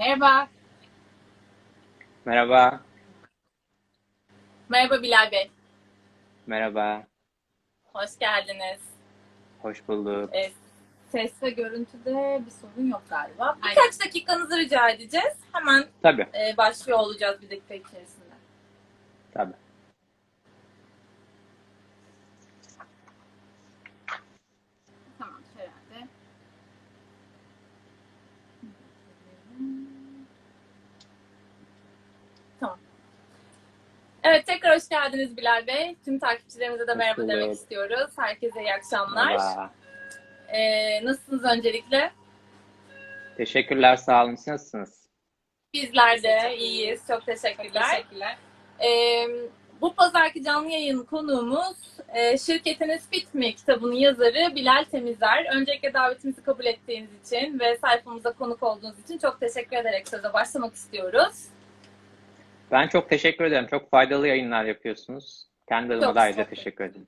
Merhaba. Merhaba. Merhaba Bilal Bey. Merhaba. Hoş geldiniz. Hoş bulduk. Ee, ses ve görüntüde bir sorun yok galiba. Birkaç dakikanızı rica edeceğiz. Hemen Tabii. e, başlıyor olacağız bir dakika içerisinde. Tabii. Tamam herhalde. Tamam. Evet tekrar hoş geldiniz Bilal Bey. Tüm takipçilerimize de merhaba demek istiyoruz. Herkese iyi akşamlar. Merhaba. Ee, nasılsınız öncelikle? Teşekkürler. Sağ olun. Siz nasılsınız? Bizler de iyiyiz. Çok teşekkürler. Ee, bu pazarki canlı yayın konuğumuz e, Şirketiniz Fit Mi kitabının yazarı Bilal Temizer. Öncelikle davetimizi kabul ettiğiniz için ve sayfamıza konuk olduğunuz için çok teşekkür ederek söze başlamak istiyoruz. Ben çok teşekkür ederim. Çok faydalı yayınlar yapıyorsunuz. Kendi adıma da ayrıca teşekkür ederim.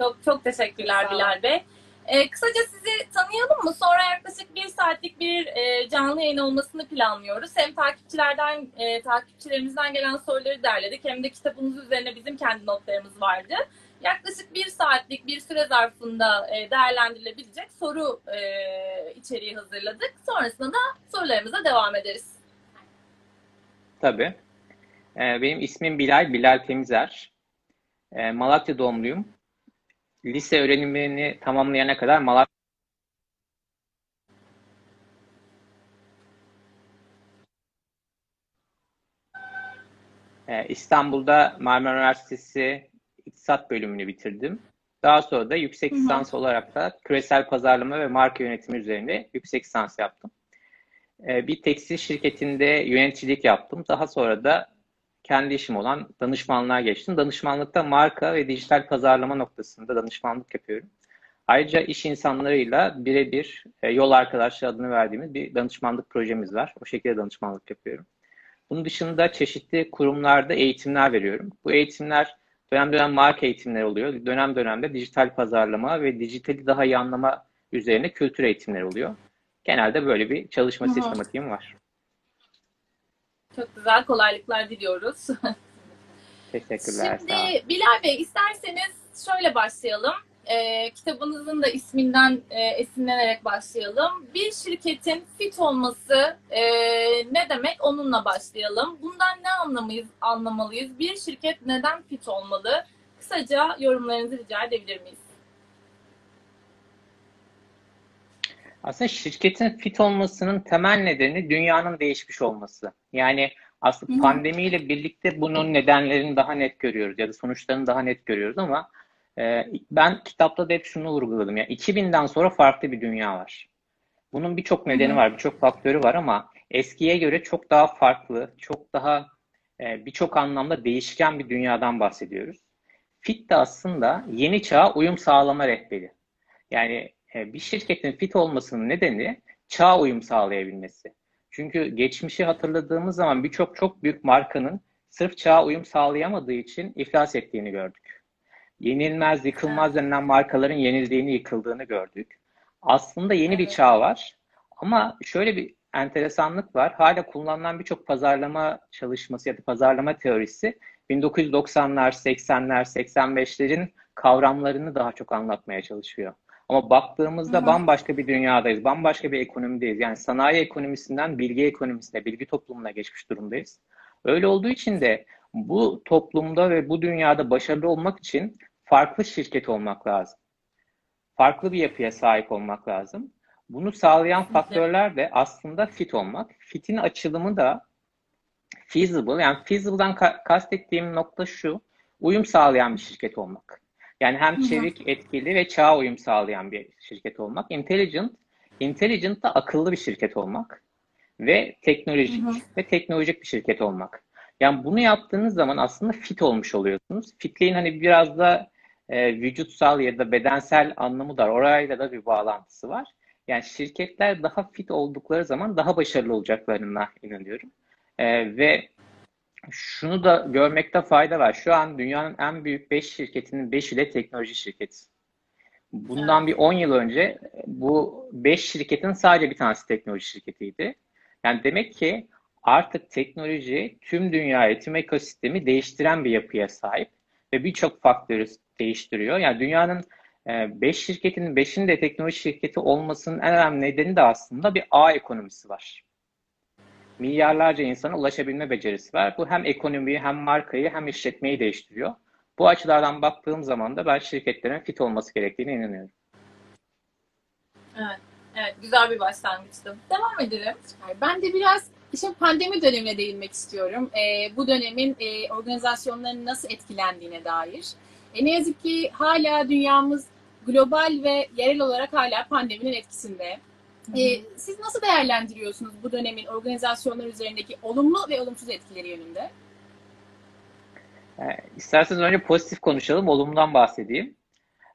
Çok çok teşekkürler. Bilal Bey. Ee, kısaca sizi tanıyalım mı? Sonra yaklaşık bir saatlik bir e, canlı yayın olmasını planlıyoruz. Hem takipçilerden, e, takipçilerimizden gelen soruları derledik. Hem de kitabınız üzerine bizim kendi notlarımız vardı. Yaklaşık bir saatlik bir süre zarfında e, değerlendirilebilecek soru e, içeriği hazırladık. Sonrasında da sorularımıza devam ederiz. Tabii. Ee, benim ismim Bilal, Bilal Temizer. Ee, Malatya doğumluyum. Lise öğrenimini tamamlayana kadar Malatya Ee, İstanbul'da Marmara Üniversitesi İktisat bölümünü bitirdim. Daha sonra da yüksek lisans olarak da küresel pazarlama ve marka yönetimi üzerine yüksek lisans yaptım. Bir tekstil şirketinde yöneticilik yaptım. Daha sonra da kendi işim olan danışmanlığa geçtim. Danışmanlıkta marka ve dijital pazarlama noktasında danışmanlık yapıyorum. Ayrıca iş insanlarıyla birebir e, yol arkadaşlığı adını verdiğimiz bir danışmanlık projemiz var. O şekilde danışmanlık yapıyorum. Bunun dışında çeşitli kurumlarda eğitimler veriyorum. Bu eğitimler dönem dönem marka eğitimleri oluyor. Dönem dönemde dijital pazarlama ve dijitali daha iyi anlama üzerine kültür eğitimleri oluyor. Genelde böyle bir çalışma Hı hı. sistematiğim var. Çok güzel kolaylıklar diliyoruz. Teşekkürler. Şimdi. Bilal Bey isterseniz şöyle başlayalım. Ee, kitabınızın da isminden e, esinlenerek başlayalım. Bir şirketin fit olması e, ne demek? Onunla başlayalım. Bundan ne anlamayız, anlamalıyız? Bir şirket neden fit olmalı? Kısaca yorumlarınızı rica edebilir miyiz? Aslında şirketin fit olmasının temel nedeni dünyanın değişmiş olması. Yani aslında pandemiyle birlikte bunun nedenlerini daha net görüyoruz ya da sonuçlarını daha net görüyoruz ama e, ben kitapta da hep şunu vurguladım. Yani 2000'den sonra farklı bir dünya var. Bunun birçok nedeni var, birçok faktörü var ama eskiye göre çok daha farklı, çok daha e, birçok anlamda değişken bir dünyadan bahsediyoruz. Fit de aslında yeni çağa uyum sağlama rehberi. Yani bir şirketin fit olmasının nedeni çağa uyum sağlayabilmesi. Çünkü geçmişi hatırladığımız zaman birçok çok büyük markanın sırf çağa uyum sağlayamadığı için iflas ettiğini gördük. Yenilmez, yıkılmaz denilen markaların yenildiğini, yıkıldığını gördük. Aslında yeni bir çağ var. Ama şöyle bir enteresanlık var. Hala kullanılan birçok pazarlama çalışması ya da pazarlama teorisi 1990'lar, 80'ler, 85'lerin kavramlarını daha çok anlatmaya çalışıyor. Ama baktığımızda Hı bambaşka bir dünyadayız, bambaşka bir ekonomideyiz. Yani sanayi ekonomisinden bilgi ekonomisine, bilgi toplumuna geçmiş durumdayız. Öyle olduğu için de bu toplumda ve bu dünyada başarılı olmak için farklı şirket olmak lazım. Farklı bir yapıya sahip olmak lazım. Bunu sağlayan faktörler de aslında fit olmak. Fit'in açılımı da feasible. Yani feasible'dan ka- kastettiğim nokta şu. Uyum sağlayan bir şirket olmak. Yani hem çevik, etkili ve çağa uyum sağlayan bir şirket olmak. Intelligent, intelligent da akıllı bir şirket olmak. Ve teknolojik Hı hı. ve teknolojik bir şirket olmak. Yani bunu yaptığınız zaman aslında fit olmuş oluyorsunuz. Fitliğin hani biraz da e, vücutsal ya da bedensel anlamı da var. Orayla da bir bağlantısı var. Yani şirketler daha fit oldukları zaman daha başarılı olacaklarına inanıyorum. E, ve şunu da görmekte fayda var. Şu an dünyanın en büyük 5 şirketinin 5'i de teknoloji şirketi. Bundan bir 10 yıl önce bu 5 şirketin sadece bir tanesi teknoloji şirketiydi. Yani demek ki artık teknoloji tüm dünyayı, tüm ekosistemi değiştiren bir yapıya sahip ve birçok faktörü değiştiriyor. Yani dünyanın 5 e, şirketinin 5'inin de teknoloji şirketi olmasının en önemli nedeni de aslında bir ağ ekonomisi var. Milyarlarca insana ulaşabilme becerisi var. Bu hem ekonomiyi hem markayı hem işletmeyi değiştiriyor. Bu açılardan baktığım zaman da ben şirketlerin fit olması gerektiğine inanıyorum. Evet, evet güzel bir başlangıçtı. Devam edelim. Ben de biraz işte pandemi dönemine değinmek istiyorum. E, bu dönemin e, organizasyonların nasıl etkilendiğine dair. E, ne yazık ki hala dünyamız global ve yerel olarak hala pandeminin etkisinde. E, siz nasıl değerlendiriyorsunuz bu dönemin organizasyonlar üzerindeki olumlu ve olumsuz etkileri yönünde? E, isterseniz önce pozitif konuşalım, olumludan bahsedeyim.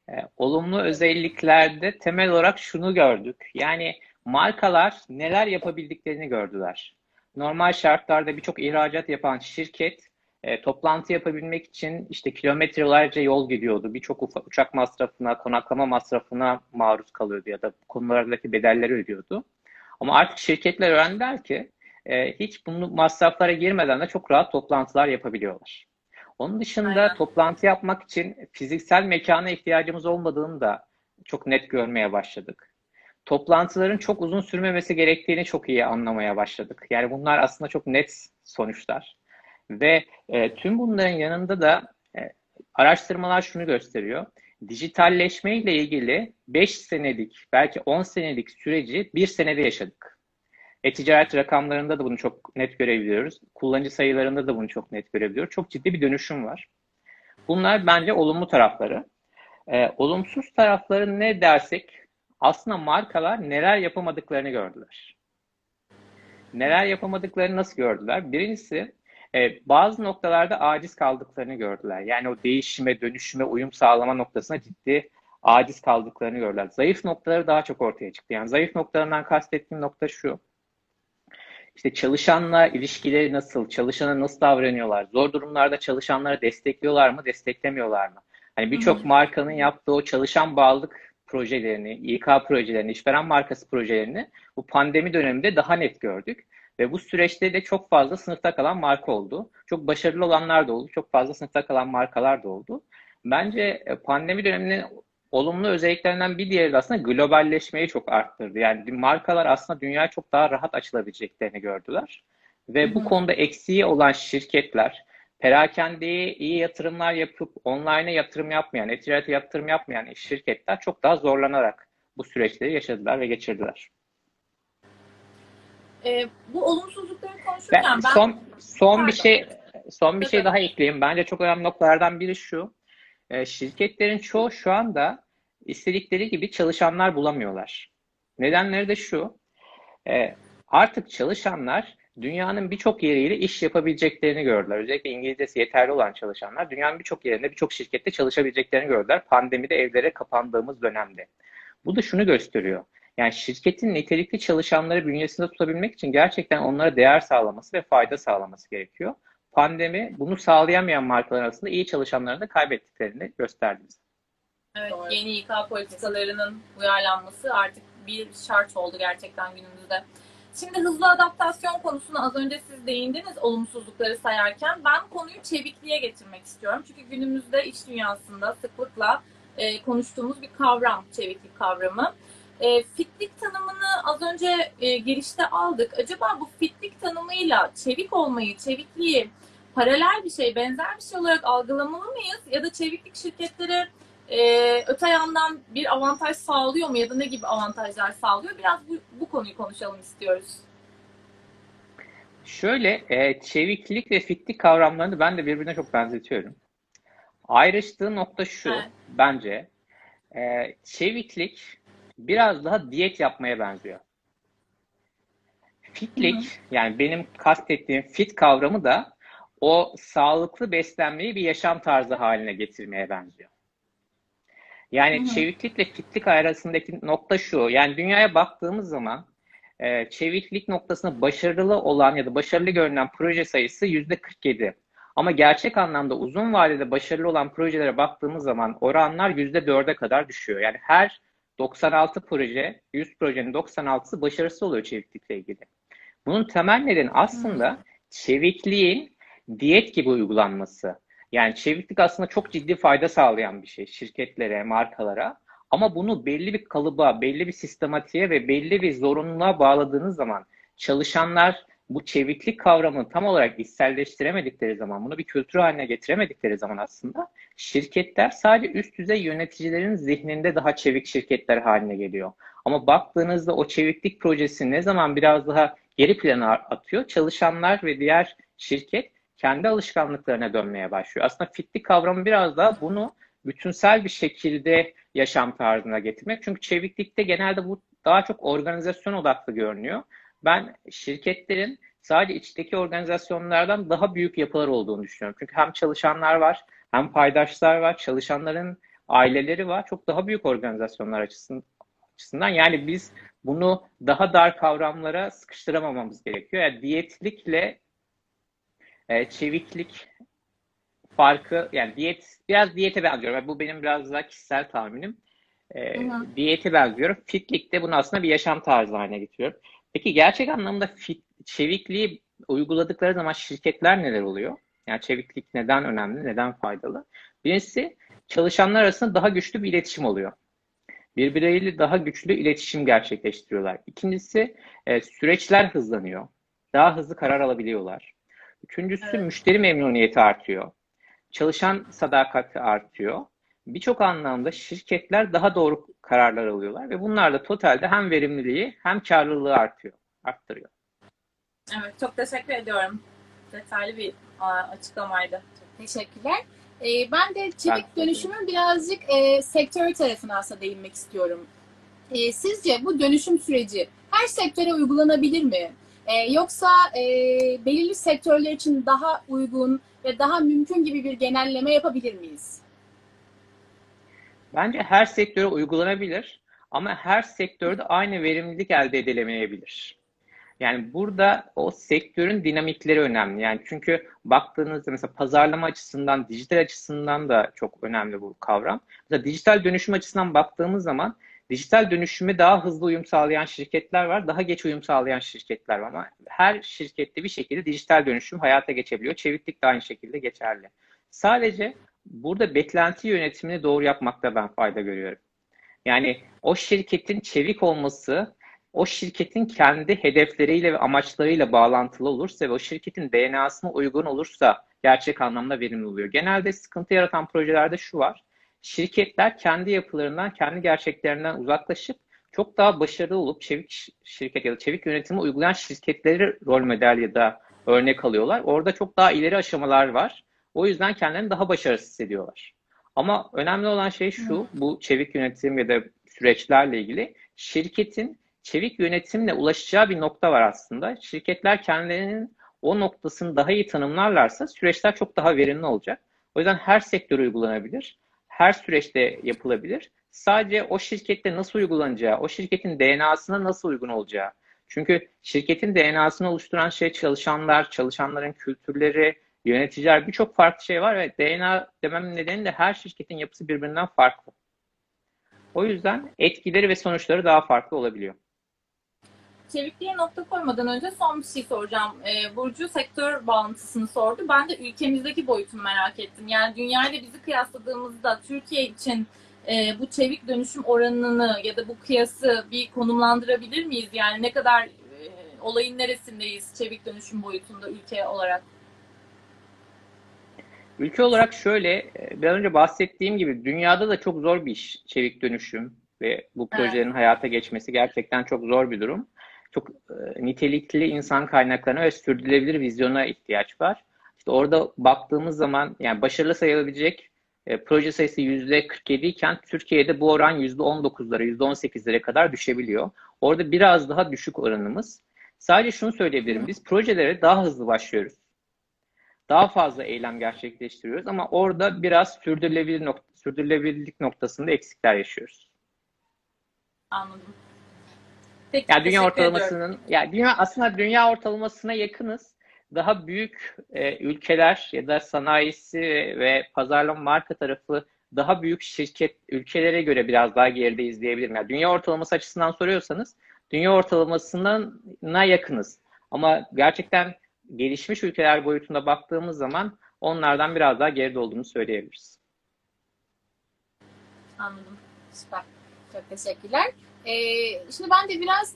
E, olumlu özelliklerde temel olarak şunu gördük. Yani markalar neler yapabildiklerini gördüler. Normal şartlarda birçok ihracat yapan şirket e, toplantı yapabilmek için işte kilometrelerce yol gidiyordu. Birçok uçak masrafına, konaklama masrafına maruz kalıyordu ya da konulardaki bedelleri ödüyordu. Ama artık şirketler öğrendiler ki e, hiç bunu masraflara girmeden de çok rahat toplantılar yapabiliyorlar. Onun dışında Aynen. toplantı yapmak için fiziksel mekana ihtiyacımız olmadığını da çok net görmeye başladık. Toplantıların çok uzun sürmemesi gerektiğini çok iyi anlamaya başladık. Yani bunlar aslında çok net sonuçlar. Ve e, tüm bunların yanında da e, araştırmalar şunu gösteriyor. Dijitalleşme ile ilgili 5 senelik, belki 10 senelik süreci bir senede yaşadık. E-ticaret rakamlarında da bunu çok net görebiliyoruz. Kullanıcı sayılarında da bunu çok net görebiliyoruz. Çok ciddi bir dönüşüm var. Bunlar bence olumlu tarafları. E, olumsuz tarafları ne dersek aslında markalar neler yapamadıklarını gördüler. Neler yapamadıklarını nasıl gördüler? Birincisi e, bazı noktalarda aciz kaldıklarını gördüler. Yani o değişime, dönüşüme, uyum sağlama noktasına ciddi aciz kaldıklarını gördüler. Zayıf noktaları daha çok ortaya çıktı. Yani zayıf noktalarından kastettiğim nokta şu. İşte çalışanla ilişkileri nasıl, çalışana nasıl davranıyorlar, zor durumlarda çalışanları destekliyorlar mı, desteklemiyorlar mı? Hani birçok markanın yaptığı o çalışan bağlılık projelerini, İK projelerini, işveren markası projelerini bu pandemi döneminde daha net gördük. Ve bu süreçte de çok fazla sınıfta kalan marka oldu. Çok başarılı olanlar da oldu. Çok fazla sınıfta kalan markalar da oldu. Bence e, pandemi döneminin olumlu özelliklerinden bir diğeri de aslında globalleşmeyi çok arttırdı. Yani markalar aslında dünyaya çok daha rahat açılabileceklerini gördüler. Ve Hı-hı. bu konuda eksiği olan şirketler, perakendeye iyi yatırımlar yapıp online'a yatırım yapmayan, e-ticarete yatırım yapmayan şirketler çok daha zorlanarak bu süreçleri yaşadılar ve geçirdiler. E, bu olumsuzlukları konuşurken ben, ben son son pardon. bir şey son bir şey daha ekleyeyim. Bence çok önemli noktalardan biri şu. E, şirketlerin çoğu şu anda istedikleri gibi çalışanlar bulamıyorlar. Nedenleri de şu. E, artık çalışanlar dünyanın birçok yeriyle iş yapabileceklerini gördüler. Özellikle İngilizcesi yeterli olan çalışanlar dünyanın birçok yerinde birçok şirkette çalışabileceklerini gördüler. Pandemide evlere kapandığımız dönemde. Bu da şunu gösteriyor. Yani şirketin nitelikli çalışanları bünyesinde tutabilmek için gerçekten onlara değer sağlaması ve fayda sağlaması gerekiyor. Pandemi bunu sağlayamayan markalar arasında iyi çalışanları da kaybettiklerini gösterdi bize. Evet, yeni İK politikalarının uyarlanması artık bir şart oldu gerçekten günümüzde. Şimdi hızlı adaptasyon konusuna az önce siz değindiniz olumsuzlukları sayarken ben konuyu çevikliğe getirmek istiyorum. Çünkü günümüzde iş dünyasında sıklıkla e, konuştuğumuz bir kavram, çeviklik kavramı. E, fitlik tanımını az önce e, girişte aldık. Acaba bu fitlik tanımıyla çevik olmayı, çevikliği paralel bir şey, benzer bir şey olarak algılamalı mıyız? Ya da çeviklik şirketlere e, öte yandan bir avantaj sağlıyor mu ya da ne gibi avantajlar sağlıyor? Biraz bu, bu konuyu konuşalım istiyoruz. Şöyle, e, çeviklik ve fitlik kavramlarını ben de birbirine çok benzetiyorum. Ayrıştığı nokta şu, evet. bence. E, çeviklik biraz daha diyet yapmaya benziyor. Fitlik, Hı-hı. yani benim kastettiğim fit kavramı da o sağlıklı beslenmeyi bir yaşam tarzı haline getirmeye benziyor. Yani Hı-hı. çeviklikle fitlik arasındaki nokta şu. Yani dünyaya baktığımız zaman e, çeviklik noktasında başarılı olan ya da başarılı görünen proje sayısı yüzde 47. Ama gerçek anlamda uzun vadede başarılı olan projelere baktığımız zaman oranlar yüzde 4'e kadar düşüyor. Yani her 96 proje, 100 projenin 96'sı başarısız oluyor çeviklikle ilgili. Bunun temel nedeni aslında çevikliğin diyet gibi uygulanması. Yani çeviklik aslında çok ciddi fayda sağlayan bir şey şirketlere, markalara. Ama bunu belli bir kalıba, belli bir sistematiğe ve belli bir zorunluluğa bağladığınız zaman çalışanlar bu çeviklik kavramını tam olarak içselleştiremedikleri zaman, bunu bir kültür haline getiremedikleri zaman aslında şirketler sadece üst düzey yöneticilerin zihninde daha çevik şirketler haline geliyor. Ama baktığınızda o çeviklik projesi ne zaman biraz daha geri plana atıyor, çalışanlar ve diğer şirket kendi alışkanlıklarına dönmeye başlıyor. Aslında fitlik kavramı biraz daha bunu bütünsel bir şekilde yaşam tarzına getirmek. Çünkü çeviklikte genelde bu daha çok organizasyon odaklı görünüyor. Ben şirketlerin sadece içteki organizasyonlardan daha büyük yapılar olduğunu düşünüyorum. Çünkü hem çalışanlar var, hem paydaşlar var, çalışanların aileleri var. Çok daha büyük organizasyonlar açısından. Yani biz bunu daha dar kavramlara sıkıştıramamamız gerekiyor. Yani diyetlikle e, çeviklik farkı yani diyet biraz diyete benziyorum. Bu benim biraz daha kişisel tahminim. E, diyete benziyorum. Fitlik de bunu aslında bir yaşam tarzı haline getiriyorum. Peki gerçek anlamda fit, çevikliği uyguladıkları zaman şirketler neler oluyor? Yani çeviklik neden önemli, neden faydalı? Birincisi çalışanlar arasında daha güçlü bir iletişim oluyor. Birbirleriyle daha güçlü iletişim gerçekleştiriyorlar. İkincisi e, süreçler hızlanıyor. Daha hızlı karar alabiliyorlar. Üçüncüsü evet. müşteri memnuniyeti artıyor. Çalışan sadakati artıyor. Birçok anlamda şirketler daha doğru kararlar alıyorlar ve bunlarla totalde hem verimliliği hem karlılığı artıyor, arttırıyor. Evet, çok teşekkür ediyorum. Detaylı bir açıklamaydı. Çok teşekkürler. Ee, ben de çevik dönüşümün birazcık e, sektör tarafına aslında değinmek istiyorum. E, sizce bu dönüşüm süreci her sektöre uygulanabilir mi? E, yoksa e, belirli sektörler için daha uygun ve daha mümkün gibi bir genelleme yapabilir miyiz? Bence her sektöre uygulanabilir ama her sektörde aynı verimlilik elde edilemeyebilir. Yani burada o sektörün dinamikleri önemli. Yani çünkü baktığınızda mesela pazarlama açısından, dijital açısından da çok önemli bu kavram. Mesela dijital dönüşüm açısından baktığımız zaman dijital dönüşüme daha hızlı uyum sağlayan şirketler var, daha geç uyum sağlayan şirketler var ama her şirkette bir şekilde dijital dönüşüm hayata geçebiliyor. Çeviklik de aynı şekilde geçerli. Sadece burada beklenti yönetimini doğru yapmakta ben fayda görüyorum. Yani o şirketin çevik olması o şirketin kendi hedefleriyle ve amaçlarıyla bağlantılı olursa ve o şirketin DNA'sına uygun olursa gerçek anlamda verimli oluyor. Genelde sıkıntı yaratan projelerde şu var. Şirketler kendi yapılarından, kendi gerçeklerinden uzaklaşıp çok daha başarılı olup çevik şirket ya da çevik yönetimi uygulayan şirketleri rol model ya da örnek alıyorlar. Orada çok daha ileri aşamalar var. O yüzden kendilerini daha başarısız hissediyorlar. Ama önemli olan şey şu, bu çevik yönetim ya da süreçlerle ilgili şirketin çevik yönetimle ulaşacağı bir nokta var aslında. Şirketler kendilerinin o noktasını daha iyi tanımlarlarsa süreçler çok daha verimli olacak. O yüzden her sektör uygulanabilir. Her süreçte yapılabilir. Sadece o şirkette nasıl uygulanacağı, o şirketin DNA'sına nasıl uygun olacağı. Çünkü şirketin DNA'sını oluşturan şey çalışanlar, çalışanların kültürleri, yöneticiler birçok farklı şey var ve DNA dememin nedeni de her şirketin yapısı birbirinden farklı. O yüzden etkileri ve sonuçları daha farklı olabiliyor. Çevikliğe nokta koymadan önce son bir şey soracağım. Ee, Burcu sektör bağlantısını sordu. Ben de ülkemizdeki boyutunu merak ettim. Yani dünyayla bizi kıyasladığımızda Türkiye için e, bu çevik dönüşüm oranını ya da bu kıyası bir konumlandırabilir miyiz? Yani ne kadar e, olayın neresindeyiz çevik dönüşüm boyutunda ülke olarak? Ülke olarak şöyle, e, biraz önce bahsettiğim gibi dünyada da çok zor bir iş çevik dönüşüm ve bu projelerin evet. hayata geçmesi gerçekten çok zor bir durum. Çok e, nitelikli insan kaynaklarına ve sürdürülebilir vizyona ihtiyaç var. İşte orada baktığımız zaman yani başarılı sayılabilecek e, proje sayısı %47 iken Türkiye'de bu oran %19'lara, %18'lere kadar düşebiliyor. Orada biraz daha düşük oranımız. Sadece şunu söyleyebilirim. Biz projelere daha hızlı başlıyoruz daha fazla eylem gerçekleştiriyoruz ama orada biraz sürdürülebilir nokta, sürdürülebilirlik noktasında eksikler yaşıyoruz. Anladım. Peki, yani dünya ortalamasının yani dünya aslında dünya ortalamasına yakınız. Daha büyük e, ülkeler ya da sanayisi ve pazarlama marka tarafı daha büyük şirket ülkelere göre biraz daha geride izleyebilirim. Yani dünya ortalaması açısından soruyorsanız dünya ortalamasına yakınız. Ama gerçekten gelişmiş ülkeler boyutunda baktığımız zaman onlardan biraz daha geride olduğunu söyleyebiliriz. Anladım. Süper. Çok teşekkürler. Ee, şimdi ben de biraz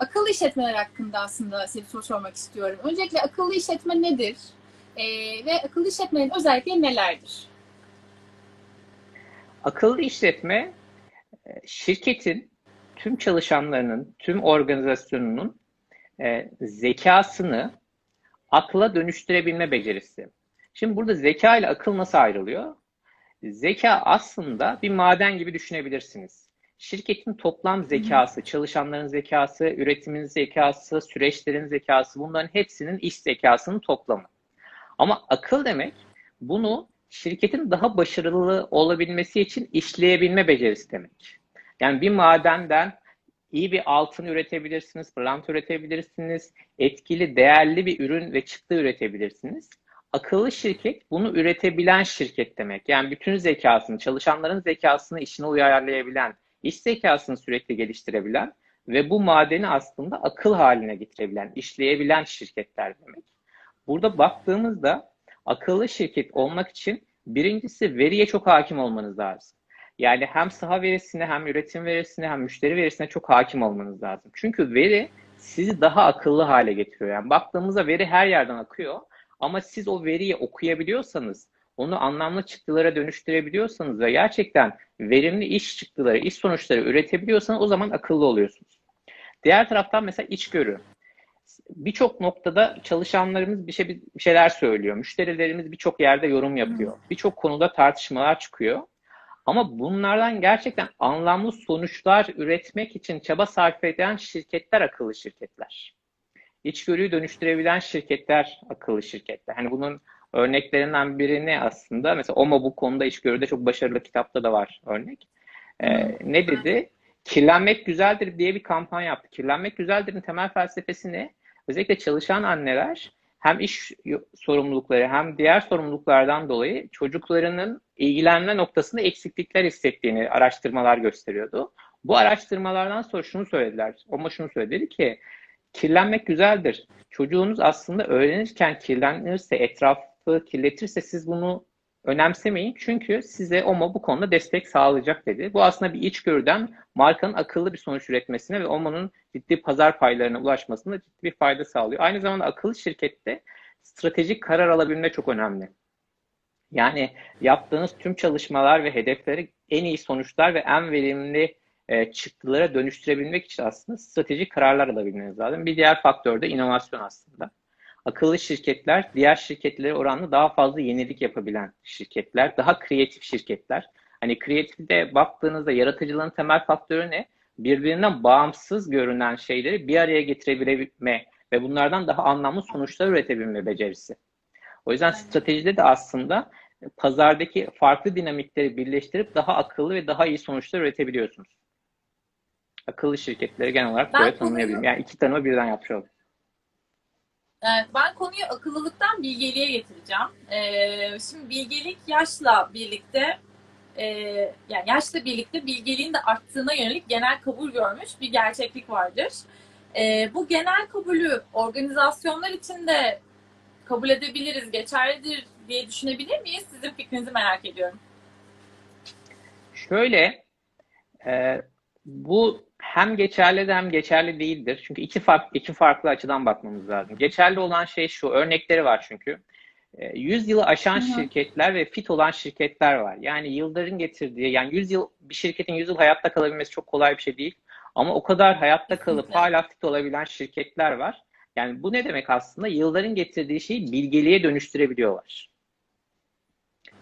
akıllı işletmeler hakkında aslında size bir soru sormak istiyorum. Öncelikle akıllı işletme nedir? Ee, ve akıllı işletmenin özellikleri nelerdir? Akıllı işletme şirketin tüm çalışanlarının, tüm organizasyonunun e, zekasını akla dönüştürebilme becerisi. Şimdi burada zeka ile akıl nasıl ayrılıyor? Zeka aslında bir maden gibi düşünebilirsiniz. Şirketin toplam zekası, çalışanların zekası, üretimin zekası, süreçlerin zekası bunların hepsinin iş zekasının toplamı. Ama akıl demek bunu şirketin daha başarılı olabilmesi için işleyebilme becerisi demek. Yani bir madenden iyi bir altın üretebilirsiniz, pırlanta üretebilirsiniz, etkili, değerli bir ürün ve çıktı üretebilirsiniz. Akıllı şirket bunu üretebilen şirket demek. Yani bütün zekasını, çalışanların zekasını işine uyarlayabilen, iş zekasını sürekli geliştirebilen ve bu madeni aslında akıl haline getirebilen, işleyebilen şirketler demek. Burada baktığımızda akıllı şirket olmak için birincisi veriye çok hakim olmanız lazım. Yani hem saha verisine hem üretim verisine hem müşteri verisine çok hakim olmanız lazım. Çünkü veri sizi daha akıllı hale getiriyor. Yani baktığımızda veri her yerden akıyor ama siz o veriyi okuyabiliyorsanız, onu anlamlı çıktılara dönüştürebiliyorsanız ve gerçekten verimli iş çıktıları, iş sonuçları üretebiliyorsanız o zaman akıllı oluyorsunuz. Diğer taraftan mesela içgörü. Birçok noktada çalışanlarımız bir, şey, bir şeyler söylüyor. Müşterilerimiz birçok yerde yorum yapıyor. Birçok konuda tartışmalar çıkıyor. Ama bunlardan gerçekten anlamlı sonuçlar üretmek için çaba sarf eden şirketler akıllı şirketler. İçgörüyü dönüştürebilen şirketler akıllı şirketler. Hani bunun örneklerinden birini aslında mesela OMA bu konuda içgörüde çok başarılı kitapta da var örnek. Ee, ne dedi? Kirlenmek güzeldir diye bir kampanya yaptı. Kirlenmek güzeldir'in temel felsefesi ne? Özellikle çalışan anneler hem iş sorumlulukları hem diğer sorumluluklardan dolayı çocuklarının ilgilenme noktasında eksiklikler hissettiğini araştırmalar gösteriyordu. Bu araştırmalardan sonra şunu söylediler. Ama şunu söyledi ki kirlenmek güzeldir. Çocuğunuz aslında öğrenirken kirlenirse, etrafı kirletirse siz bunu önemsemeyin. Çünkü size OMA bu konuda destek sağlayacak dedi. Bu aslında bir içgörüden markanın akıllı bir sonuç üretmesine ve OMA'nın ciddi pazar paylarına ulaşmasına ciddi bir fayda sağlıyor. Aynı zamanda akıllı şirkette stratejik karar alabilme çok önemli. Yani yaptığınız tüm çalışmalar ve hedefleri en iyi sonuçlar ve en verimli e, çıktılara dönüştürebilmek için aslında stratejik kararlar alabilmeniz lazım. Bir diğer faktör de inovasyon aslında. Akıllı şirketler diğer şirketlere oranla daha fazla yenilik yapabilen şirketler, daha kreatif şirketler. Hani kreatifte baktığınızda yaratıcılığın temel faktörü ne? Birbirinden bağımsız görünen şeyleri bir araya getirebilme ve bunlardan daha anlamlı sonuçlar üretebilme becerisi. O yüzden stratejide de aslında pazardaki farklı dinamikleri birleştirip daha akıllı ve daha iyi sonuçlar üretebiliyorsunuz. Akıllı şirketleri genel olarak Ben böyle tanımlayabilirim. Yani iki tanımı birden yapmış oldum. Evet, ben konuyu akıllılıktan bilgeliğe getireceğim. Ee, şimdi bilgelik yaşla birlikte e, yani yaşla birlikte bilgeliğin de arttığına yönelik genel kabul görmüş bir gerçeklik vardır. Ee, bu genel kabulü organizasyonlar için de kabul edebiliriz, geçerlidir diye düşünebilir miyiz? Sizin fikrinizi merak ediyorum. Şöyle, e, bu hem geçerli de hem geçerli değildir. Çünkü iki farklı iki farklı açıdan bakmamız lazım. Geçerli olan şey şu, örnekleri var çünkü. 100 yılı aşan Hı hı. şirketler ve fit olan şirketler var. Yani yılların getirdiği, yani 100 yıl bir şirketin 100 yıl hayatta kalabilmesi çok kolay bir şey değil. Ama o kadar hayatta kalıp Kesinlikle. hala fit olabilen şirketler var. Yani bu ne demek aslında? Yılların getirdiği şeyi bilgeliğe dönüştürebiliyorlar.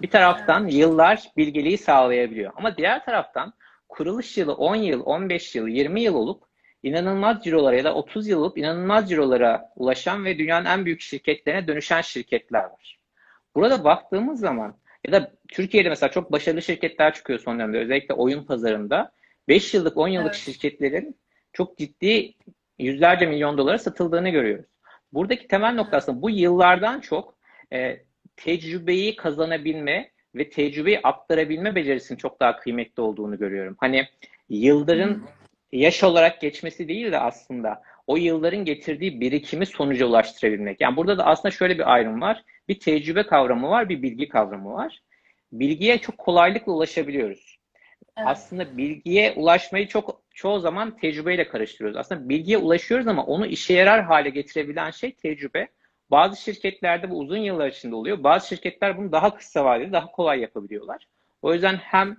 Bir taraftan yıllar bilgeliği sağlayabiliyor. Ama diğer taraftan kuruluş yılı 10 yıl, 15 yıl, 20 yıl olup inanılmaz cirolara ya da 30 yıl olup inanılmaz cirolara ulaşan ve dünyanın en büyük şirketlerine dönüşen şirketler var. Burada baktığımız zaman ya da Türkiye'de mesela çok başarılı şirketler çıkıyor son dönemde özellikle oyun pazarında 5 yıllık 10 yıllık Evet. şirketlerin çok ciddi yüzlerce milyon dolara satıldığını görüyoruz. Buradaki temel nokta aslında bu yıllardan çok e, tecrübeyi kazanabilme ve tecrübeyi aktarabilme becerisinin çok daha kıymetli olduğunu görüyorum. Hani yılların yaş olarak geçmesi değil de aslında o yılların getirdiği birikimi sonuca ulaştırabilmek. Yani burada da aslında şöyle bir ayrım var. Bir tecrübe kavramı var, bir bilgi kavramı var. Bilgiye çok kolaylıkla ulaşabiliyoruz. Evet. Aslında bilgiye ulaşmayı çok çoğu zaman tecrübeyle karıştırıyoruz. Aslında bilgiye ulaşıyoruz ama onu işe yarar hale getirebilen şey tecrübe. Bazı şirketlerde bu uzun yıllar içinde oluyor. Bazı şirketler bunu daha kısa vadede daha kolay yapabiliyorlar. O yüzden hem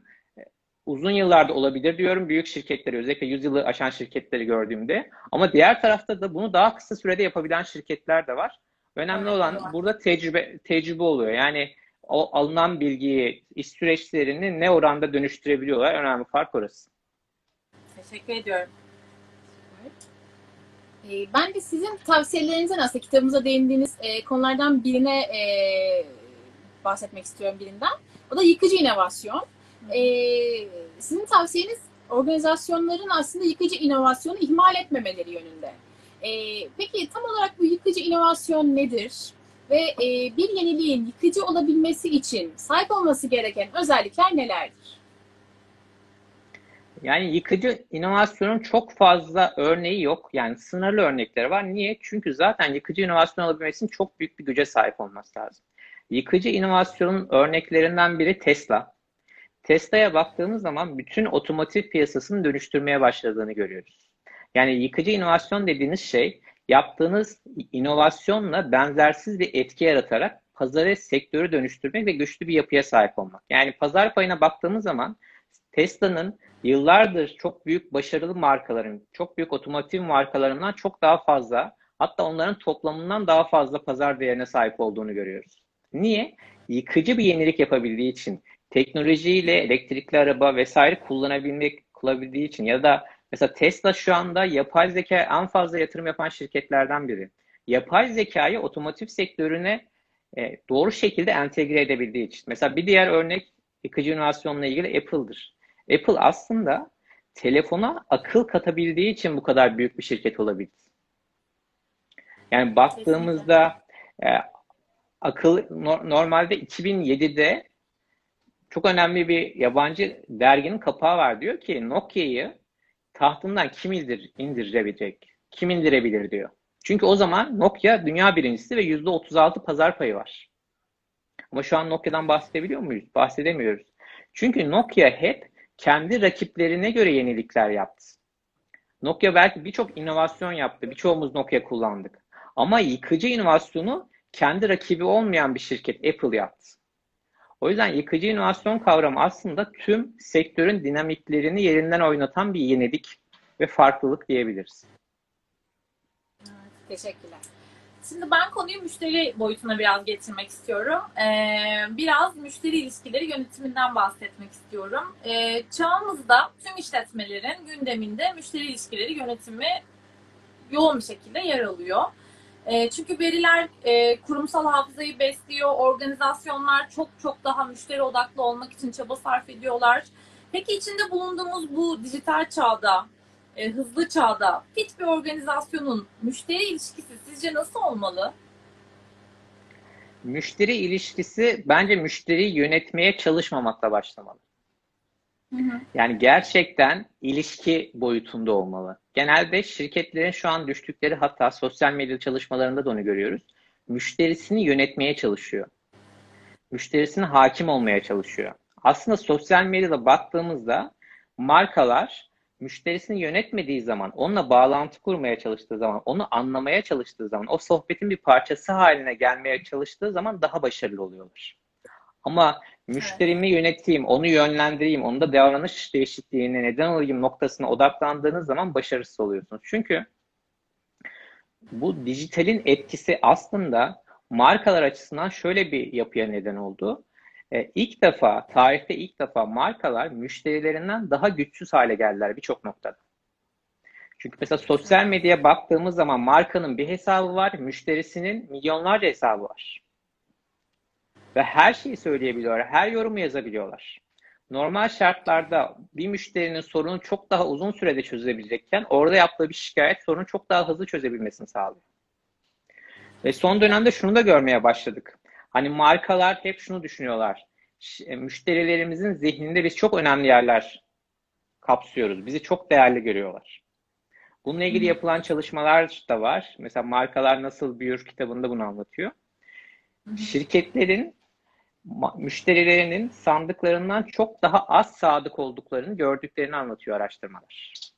uzun yıllarda olabilir diyorum büyük şirketleri özellikle 100 yılı aşan şirketleri gördüğümde. Ama diğer tarafta da bunu daha kısa sürede yapabilen şirketler de var. Önemli olan burada tecrübe tecrübe oluyor. Yani o alınan bilgiyi, iş süreçlerini ne oranda dönüştürebiliyorlar. Önemli fark orası. Teşekkür ediyorum. Ee, Ben de sizin tavsiyelerinizden aslında kitabımıza değindiğiniz e, konulardan birine e, bahsetmek istiyorum birinden. O da yıkıcı inovasyon. Ee, sizin tavsiyeniz organizasyonların aslında yıkıcı inovasyonu ihmal etmemeleri yönünde. Peki tam olarak bu yıkıcı inovasyon nedir? Ve e, bir yeniliğin yıkıcı olabilmesi için sahip olması gereken özellikler nelerdir? Yani yıkıcı inovasyonun çok fazla örneği yok. Yani sınırlı örnekleri var. Niye? Çünkü zaten yıkıcı inovasyon olabilmesi için çok büyük bir güce sahip olması lazım. Yıkıcı inovasyonun örneklerinden biri Tesla. Tesla'ya baktığımız zaman bütün otomotiv piyasasını dönüştürmeye başladığını görüyoruz. Yani yıkıcı inovasyon dediğiniz şey yaptığınız inovasyonla benzersiz bir etki yaratarak pazarı, sektörü dönüştürmek ve güçlü bir yapıya sahip olmak. Yani pazar payına baktığımız zaman Tesla'nın yıllardır çok büyük başarılı markaların, çok büyük otomotiv markalarından çok daha fazla, hatta onların toplamından daha fazla pazar değerine sahip olduğunu görüyoruz. Niye? Yıkıcı bir yenilik yapabildiği için, teknolojiyle elektrikli araba vesaire kullanabilmek kullanabildiği için ya da mesela Tesla şu anda yapay zeka en fazla yatırım yapan şirketlerden biri. Yapay zekayı otomotiv sektörüne e, doğru şekilde entegre edebildiği için. Mesela bir diğer örnek yıkıcı inovasyonla ilgili Apple'dır. Apple aslında telefona akıl katabildiği için bu kadar büyük bir şirket olabildi. Yani baktığımızda e, akıl no- normalde 2007'de çok önemli bir yabancı derginin kapağı var diyor ki Nokia'yı tahtından kim indir, indirebilecek? Kim indirebilir diyor. Çünkü o zaman Nokia dünya birincisi ve %36 pazar payı var. Ama şu an Nokia'dan bahsedebiliyor muyuz? Bahsedemiyoruz. Çünkü Nokia hep kendi rakiplerine göre yenilikler yaptı. Nokia belki birçok inovasyon yaptı. Birçoğumuz Nokia kullandık. Ama yıkıcı inovasyonu kendi rakibi olmayan bir şirket Apple yaptı. O yüzden yıkıcı inovasyon kavramı aslında tüm sektörün dinamiklerini yerinden oynatan bir yenilik ve farklılık diyebiliriz. Teşekkürler. Şimdi ben konuyu müşteri boyutuna biraz getirmek istiyorum. Ee, biraz müşteri ilişkileri yönetiminden bahsetmek istiyorum. Ee, çağımızda tüm işletmelerin gündeminde müşteri ilişkileri yönetimi yoğun bir şekilde yer alıyor. Ee, çünkü veriler e, kurumsal hafızayı besliyor, organizasyonlar çok çok daha müşteri odaklı olmak için çaba sarf ediyorlar. Peki içinde bulunduğumuz bu dijital çağda e, hızlı çağda fit bir organizasyonun müşteri ilişkisi sizce nasıl olmalı? Müşteri ilişkisi bence müşteriyi yönetmeye çalışmamakla başlamalı. Hı hı. Yani gerçekten ilişki boyutunda olmalı. Genelde şirketlerin şu an düştükleri hatta sosyal medya çalışmalarında da onu görüyoruz. Müşterisini yönetmeye çalışıyor. Müşterisine hakim olmaya çalışıyor. Aslında sosyal medyada baktığımızda markalar müşterisini yönetmediği zaman, onunla bağlantı kurmaya çalıştığı zaman, onu anlamaya çalıştığı zaman, o sohbetin bir parçası haline gelmeye çalıştığı zaman daha başarılı oluyorlar. Ama müşterimi yöneteyim, onu yönlendireyim, onda davranış değişikliğine neden olayım noktasına odaklandığınız zaman başarısız oluyorsunuz. Çünkü bu dijitalin etkisi aslında markalar açısından şöyle bir yapıya neden oldu. E, ilk defa, tarihte ilk defa markalar müşterilerinden daha güçsüz hale geldiler birçok noktada. Çünkü mesela sosyal medyaya baktığımız zaman markanın bir hesabı var, müşterisinin milyonlarca hesabı var. Ve her şeyi söyleyebiliyorlar, her yorumu yazabiliyorlar. Normal şartlarda bir müşterinin sorunu çok daha uzun sürede çözebilecekken orada yaptığı bir şikayet sorunu çok daha hızlı çözebilmesini sağlıyor. Ve son dönemde şunu da görmeye başladık. Hani markalar hep şunu düşünüyorlar. Ş- Müşterilerimizin zihninde biz çok önemli yerler kapsıyoruz. Bizi çok değerli görüyorlar. Bununla ilgili yapılan çalışmalar da var. Mesela Markalar Nasıl Büyür kitabında bunu anlatıyor. Şirketlerin müşterilerinin sandıklarından çok daha az sadık olduklarını gördüklerini anlatıyor araştırmalar.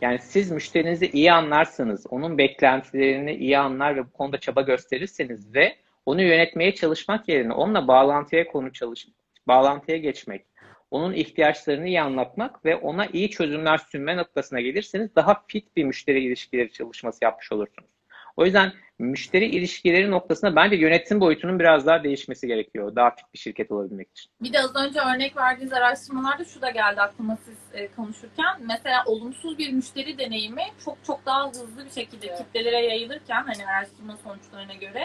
Yani siz müşterinizi iyi anlarsanız, onun beklentilerini iyi anlar ve bu konuda çaba gösterirseniz ve onu yönetmeye çalışmak yerine onunla bağlantıya konu çalış, bağlantıya geçmek, onun ihtiyaçlarını iyi anlatmak ve ona iyi çözümler sunma noktasına gelirseniz daha fit bir müşteri ilişkileri çalışması yapmış olursunuz. O yüzden müşteri ilişkileri noktasında bence yönetim boyutunun biraz daha değişmesi gerekiyor. Daha fit bir şirket olabilmek için. Bir de az önce örnek verdiğiniz araştırmalarda şu da geldi aklıma siz e, konuşurken. Mesela olumsuz bir müşteri deneyimi çok çok daha hızlı bir şekilde Evet. kitlelere yayılırken hani araştırma sonuçlarına göre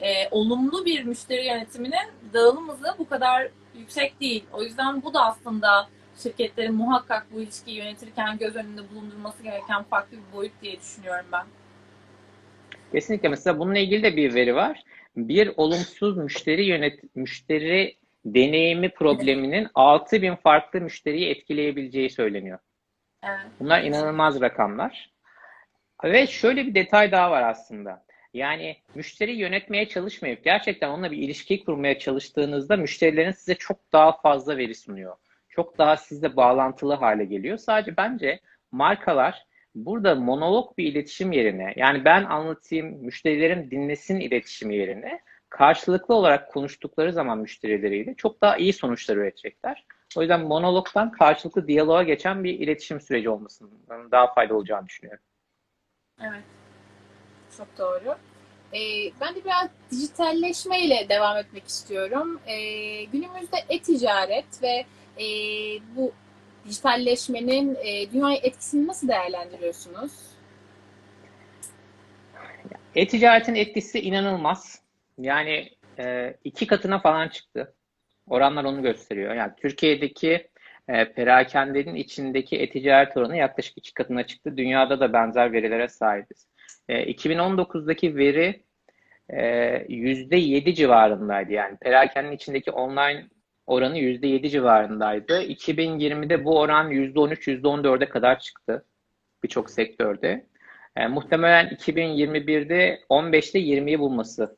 e, olumlu bir müşteri yönetiminin dağılım hızı bu kadar yüksek değil. O yüzden bu da aslında şirketlerin muhakkak bu ilişkiyi yönetirken göz önünde bulundurması gereken farklı bir boyut diye düşünüyorum ben. Kesinlikle mesela bununla ilgili de bir veri var. Bir olumsuz müşteri yönet müşteri deneyimi probleminin 6000 farklı müşteriyi etkileyebileceği söyleniyor. Evet. Bunlar inanılmaz rakamlar. Ve şöyle bir detay daha var aslında. Yani müşteri yönetmeye çalışmayıp gerçekten onunla bir ilişki kurmaya çalıştığınızda müşterilerin size çok daha fazla veri sunuyor. Çok daha sizle bağlantılı hale geliyor. Sadece bence markalar burada monolog bir iletişim yerine yani ben anlatayım müşterilerim dinlesin iletişimi yerine karşılıklı olarak konuştukları zaman müşterileriyle çok daha iyi sonuçlar üretecekler. O yüzden monologdan karşılıklı diyaloğa geçen bir iletişim süreci olmasının daha faydalı olacağını düşünüyorum. Evet. Çok doğru. Ee, ben de biraz dijitalleşmeyle devam etmek istiyorum. Ee, günümüzde e-ticaret ve e, bu dijitalleşmenin e, dünyaya etkisini nasıl değerlendiriyorsunuz? E-ticaretin etkisi inanılmaz. Yani e, iki katına falan çıktı. Oranlar onu gösteriyor. Yani Türkiye'deki e, perakendenin içindeki e-ticaret oranı yaklaşık iki katına çıktı. Dünyada da benzer verilere sahibiz. E, 2019'daki veri e, %7 civarındaydı. Yani perakendenin içindeki online oranı %7 civarındaydı. 2020'de bu oran %13, %14'e kadar çıktı birçok sektörde. E, muhtemelen 2021'de 15'te 20'yi bulması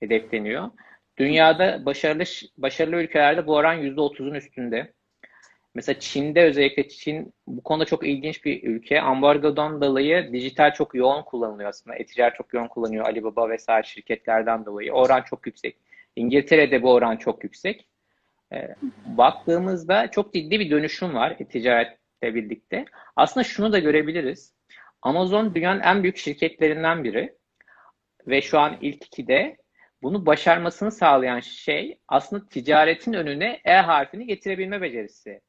hedefleniyor. Dünyada başarılı başarılı ülkelerde bu oran %30'un üstünde. Mesela Çin'de özellikle Çin bu konuda çok ilginç bir ülke. Ambargodan dolayı dijital çok yoğun kullanılıyor aslında. E-ticaret çok yoğun kullanıyor Alibaba vesaire şirketlerden dolayı. Oran çok yüksek. İngiltere'de bu oran çok yüksek. E, baktığımızda çok ciddi bir dönüşüm var e-ticaretle birlikte. Aslında şunu da görebiliriz. Amazon dünyanın en büyük şirketlerinden biri ve şu an ilk ikide bunu başarmasını sağlayan şey aslında ticaretin önüne E harfini getirebilme becerisi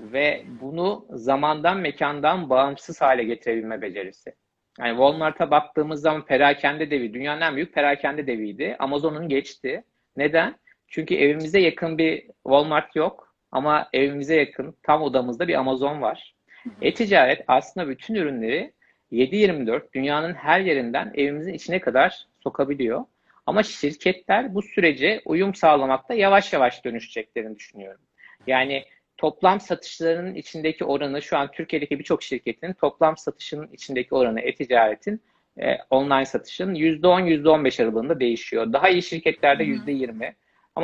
ve bunu zamandan mekandan bağımsız hale getirebilme becerisi. Yani Walmart'a baktığımız zaman perakende devi, dünyanın en büyük perakende deviydi. Amazon'un geçti. Neden? Çünkü evimize yakın bir Walmart yok ama evimize yakın tam odamızda bir Amazon var. E-ticaret aslında bütün ürünleri 7-24 dünyanın her yerinden evimizin içine kadar sokabiliyor. Ama şirketler bu sürece uyum sağlamakta yavaş yavaş dönüşeceklerini düşünüyorum. Yani toplam satışlarının içindeki oranı şu an Türkiye'deki birçok şirketin toplam satışının içindeki oranı e-ticaretin e, online satışın %10-15 aralığında değişiyor. Daha iyi şirketlerde %20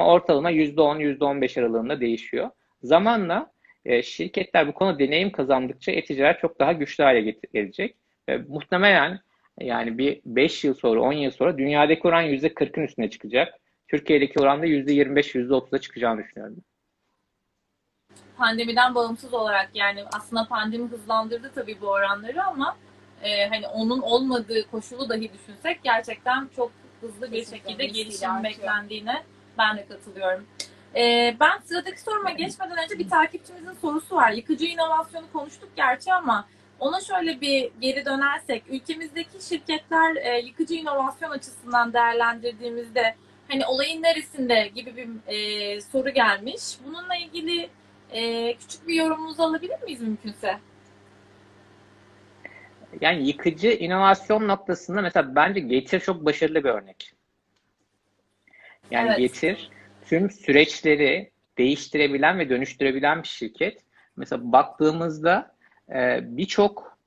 ama ortalama %10-15 aralığında değişiyor. Zamanla e, şirketler bu konuda deneyim kazandıkça e-ticaret çok daha güçlü hale gelecek. E, muhtemelen yani bir 5 yıl sonra, 10 yıl sonra dünyadaki oran %40'ın üstüne çıkacak. Türkiye'deki oran da %25-%30'a çıkacağını düşünüyorum. Pandemiden bağımsız olarak yani aslında pandemi hızlandırdı tabii bu oranları ama e, hani onun olmadığı koşulu dahi düşünsek gerçekten çok hızlı bir Kesinlikle şekilde gelişim artıyor. beklendiğine ben de katılıyorum. E, ben sıradaki soruma geçmeden önce bir takipçimizin sorusu var. Yıkıcı inovasyonu konuştuk gerçi ama ona şöyle bir geri dönersek, ülkemizdeki şirketler e, yıkıcı inovasyon açısından değerlendirdiğimizde hani olayın neresinde gibi bir e, soru gelmiş. Bununla ilgili e, küçük bir yorumunuzu alabilir miyiz mümkünse? Yani yıkıcı inovasyon noktasında mesela bence Getir çok başarılı bir örnek. Yani Evet. Getir tüm süreçleri değiştirebilen ve dönüştürebilen bir şirket. Mesela baktığımızda e, birçok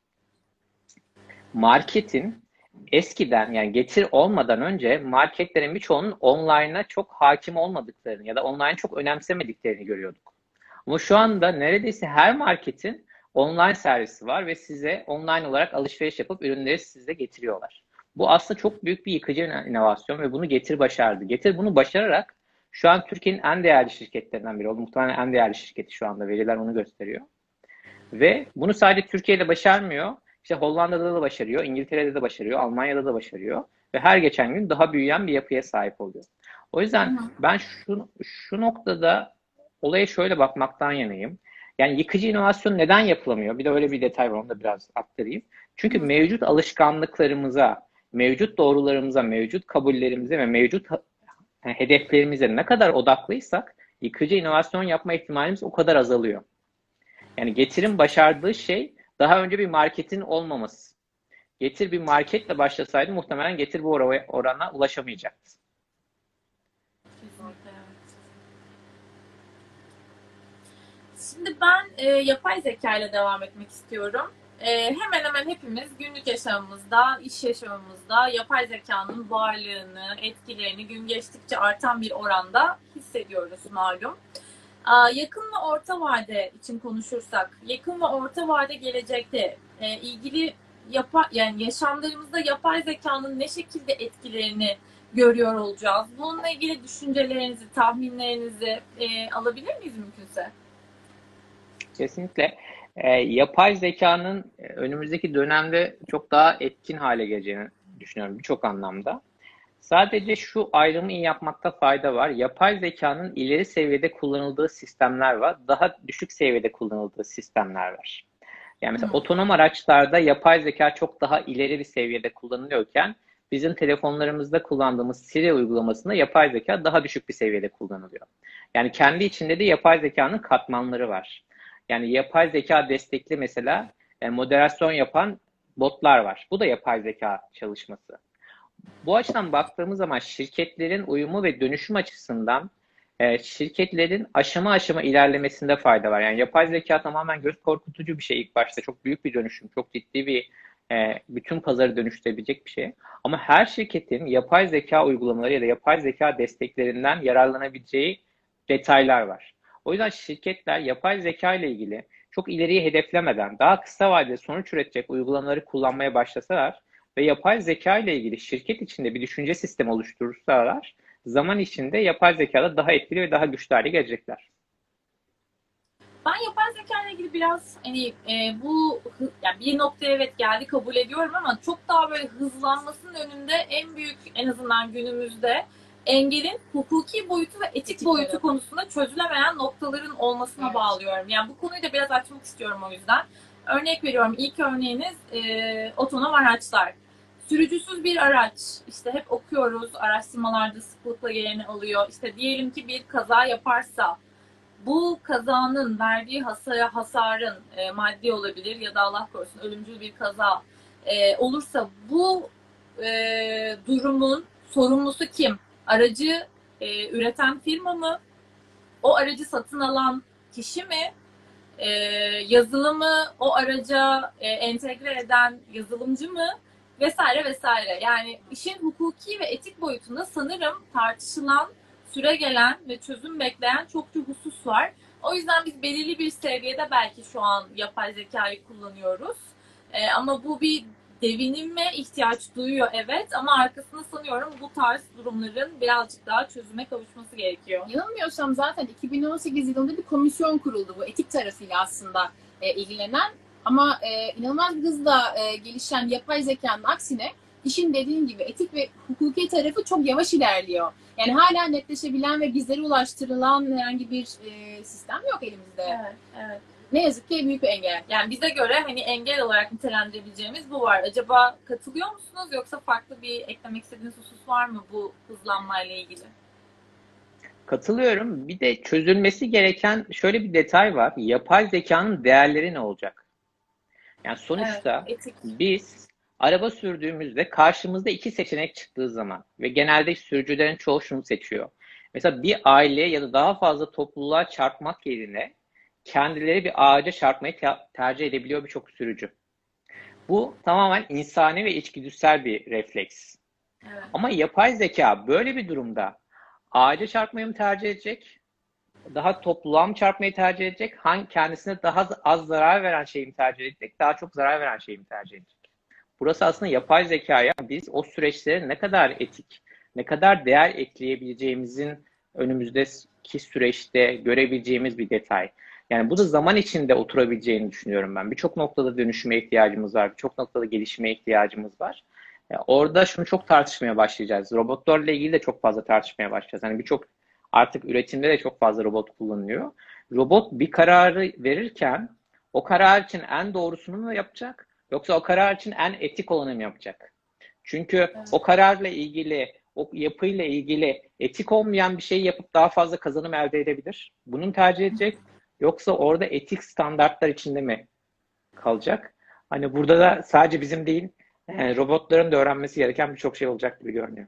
marketin eskiden yani getir olmadan önce marketlerin birçoğunun online'a çok hakim olmadıklarını ya da online çok önemsemediklerini görüyorduk. Ama şu anda neredeyse her marketin online servisi var ve size online olarak alışveriş yapıp ürünleri size getiriyorlar. Bu aslında çok büyük bir yıkıcı inovasyon ve bunu Getir başardı. Getir bunu başararak şu an Türkiye'nin en değerli şirketlerinden biri oldu. Muhtemelen en değerli şirketi şu anda. Veriler onu gösteriyor. Ve bunu sadece Türkiye'de başarmıyor. İşte Hollanda'da da başarıyor, İngiltere'de de başarıyor, Almanya'da da başarıyor. Ve her geçen gün daha büyüyen bir yapıya sahip oluyor. O yüzden ben şu, şu noktada olaya şöyle bakmaktan yanayım. Yani yıkıcı inovasyon neden yapılamıyor? Bir de öyle bir detay var onu da biraz aktarayım. Çünkü mevcut alışkanlıklarımıza, mevcut doğrularımıza, mevcut kabullerimize ve mevcut hedeflerimize ne kadar odaklıysak yıkıcı inovasyon yapma ihtimalimiz o kadar azalıyor. Yani getirin başardığı şey daha önce bir marketin olmaması. Getir bir marketle başlasaydı muhtemelen Getir bu orana ulaşamayacaktı. Şimdi ben e, yapay zeka ile devam etmek istiyorum. E, hemen hemen hepimiz günlük yaşamımızda, iş yaşamımızda yapay zekanın varlığını, etkilerini gün geçtikçe artan bir oranda hissediyoruz malum. Yakın ve orta vade için konuşursak, yakın ve orta vade gelecekte e, ilgili yapa, yani yaşamlarımızda yapay zekanın ne şekilde etkilerini görüyor olacağız? Bununla ilgili düşüncelerinizi, tahminlerinizi e, alabilir miyiz mümkünse? Kesinlikle. E, yapay zekanın e, önümüzdeki dönemde çok daha etkin hale geleceğini düşünüyorum birçok anlamda. Sadece şu ayrımı iyi yapmakta fayda var. Yapay zekanın ileri seviyede kullanıldığı sistemler var. Daha düşük seviyede kullanıldığı sistemler var. Yani mesela hmm. otonom araçlarda yapay zeka çok daha ileri bir seviyede kullanılıyorken bizim telefonlarımızda kullandığımız Siri uygulamasında yapay zeka daha düşük bir seviyede kullanılıyor. Yani kendi içinde de yapay zekanın katmanları var. Yani yapay zeka destekli mesela e, moderasyon yapan botlar var. Bu da yapay zeka çalışması. Bu açıdan baktığımız zaman şirketlerin uyumu ve dönüşüm açısından e, şirketlerin aşama aşama ilerlemesinde fayda var. Yani yapay zeka tamamen göz korkutucu bir şey ilk başta. Çok büyük bir dönüşüm, çok ciddi bir e, bütün pazarı dönüştürebilecek bir şey. Ama her şirketin yapay zeka uygulamaları ya da yapay zeka desteklerinden yararlanabileceği detaylar var. O yüzden şirketler yapay zeka ile ilgili çok ileriye hedeflemeden daha kısa vadede sonuç üretecek uygulamaları kullanmaya başlasalar ve yapay zeka ile ilgili şirket içinde bir düşünce sistemi oluşturursalar zaman içinde yapay zekada daha etkili ve daha güçlü hale gelecekler. Ben yapay zeka ile ilgili biraz hani e, bu yani bir noktaya evet geldi kabul ediyorum ama çok daha böyle hızlanmasının önünde en büyük en azından günümüzde engelin hukuki boyutu ve etik, etik boyutu evet. konusunda çözülemeyen noktaların olmasına evet. bağlıyorum. Yani bu konuyu da biraz açmak istiyorum o yüzden. Örnek veriyorum. İlk örneğiniz e, otonom araçlar. Sürücüsüz bir araç. İşte hep okuyoruz. Araştırmalarda sıklıkla geleni alıyor. İşte diyelim ki bir kaza yaparsa bu kazanın verdiği hasara, hasarın e, maddi olabilir ya da Allah korusun ölümcül bir kaza e, olursa bu e, durumun sorumlusu kim? Aracı e, üreten firma mı? O aracı satın alan kişi mi? E, yazılımı o araca e, entegre eden yazılımcı mı? Vesaire vesaire. Yani işin hukuki ve etik boyutunda sanırım tartışılan, süre gelen ve çözüm bekleyen çokça husus var. O yüzden biz belirli bir seviyede belki şu an yapay zekayı kullanıyoruz. E, ama bu bir devinime ihtiyaç duyuyor evet ama arkasında sanıyorum bu tarz durumların birazcık daha çözüme kavuşması gerekiyor. Yanılmıyorsam zaten 2018 yılında bir komisyon kuruldu bu etik tarafıyla aslında e, ilgilenen ama e, inanılmaz hızla e, gelişen yapay zekanın aksine işin dediğim gibi etik ve hukuki tarafı çok yavaş ilerliyor. Yani hala netleşebilen ve bizlere ulaştırılan herhangi bir e, sistem yok elimizde. Evet, evet ne yazık ki büyük bir engel. Yani bize göre hani engel olarak nitelendirebileceğimiz bu var. Acaba katılıyor musunuz yoksa farklı bir eklemek istediğiniz husus var mı bu hızlanmayla ilgili? Katılıyorum. Bir de çözülmesi gereken şöyle bir detay var. Yapay zekanın değerleri ne olacak? Yani sonuçta evet, biz araba sürdüğümüzde karşımızda iki seçenek çıktığı zaman ve genelde sürücülerin çoğu şunu seçiyor. Mesela bir aile ya da daha fazla topluluğa çarpmak yerine kendileri bir ağaca çarpmayı tercih edebiliyor birçok sürücü. Bu tamamen insani ve içgüdüsel bir refleks. Evet. Ama yapay zeka böyle bir durumda ağaca çarpmayı mı tercih edecek? Daha topluluğa mı çarpmayı tercih edecek? Hangi kendisine daha az zarar veren şeyi mi tercih edecek? Daha çok zarar veren şeyi mi tercih edecek? Burası aslında yapay zekaya biz o süreçlere ne kadar etik, ne kadar değer ekleyebileceğimizin önümüzdeki süreçte görebileceğimiz bir detay. Yani bu da zaman içinde oturabileceğini düşünüyorum ben. Birçok noktada dönüşüme ihtiyacımız var, birçok noktada gelişime ihtiyacımız var. Yani orada şunu çok tartışmaya başlayacağız. Robotlarla ilgili de çok fazla tartışmaya başlayacağız. Yani birçok artık üretimde de çok fazla robot kullanılıyor. Robot bir kararı verirken o karar için en doğrusunu mu yapacak? Yoksa o karar için en etik olanı mı yapacak? Çünkü evet. o kararla ilgili, o yapıyla ilgili etik olmayan bir şey yapıp daha fazla kazanım elde edebilir. Bunun tercih edecek. Yoksa orada etik standartlar içinde mi kalacak? Hani burada da sadece bizim değil, yani robotların da öğrenmesi gereken birçok şey olacak gibi görünüyor.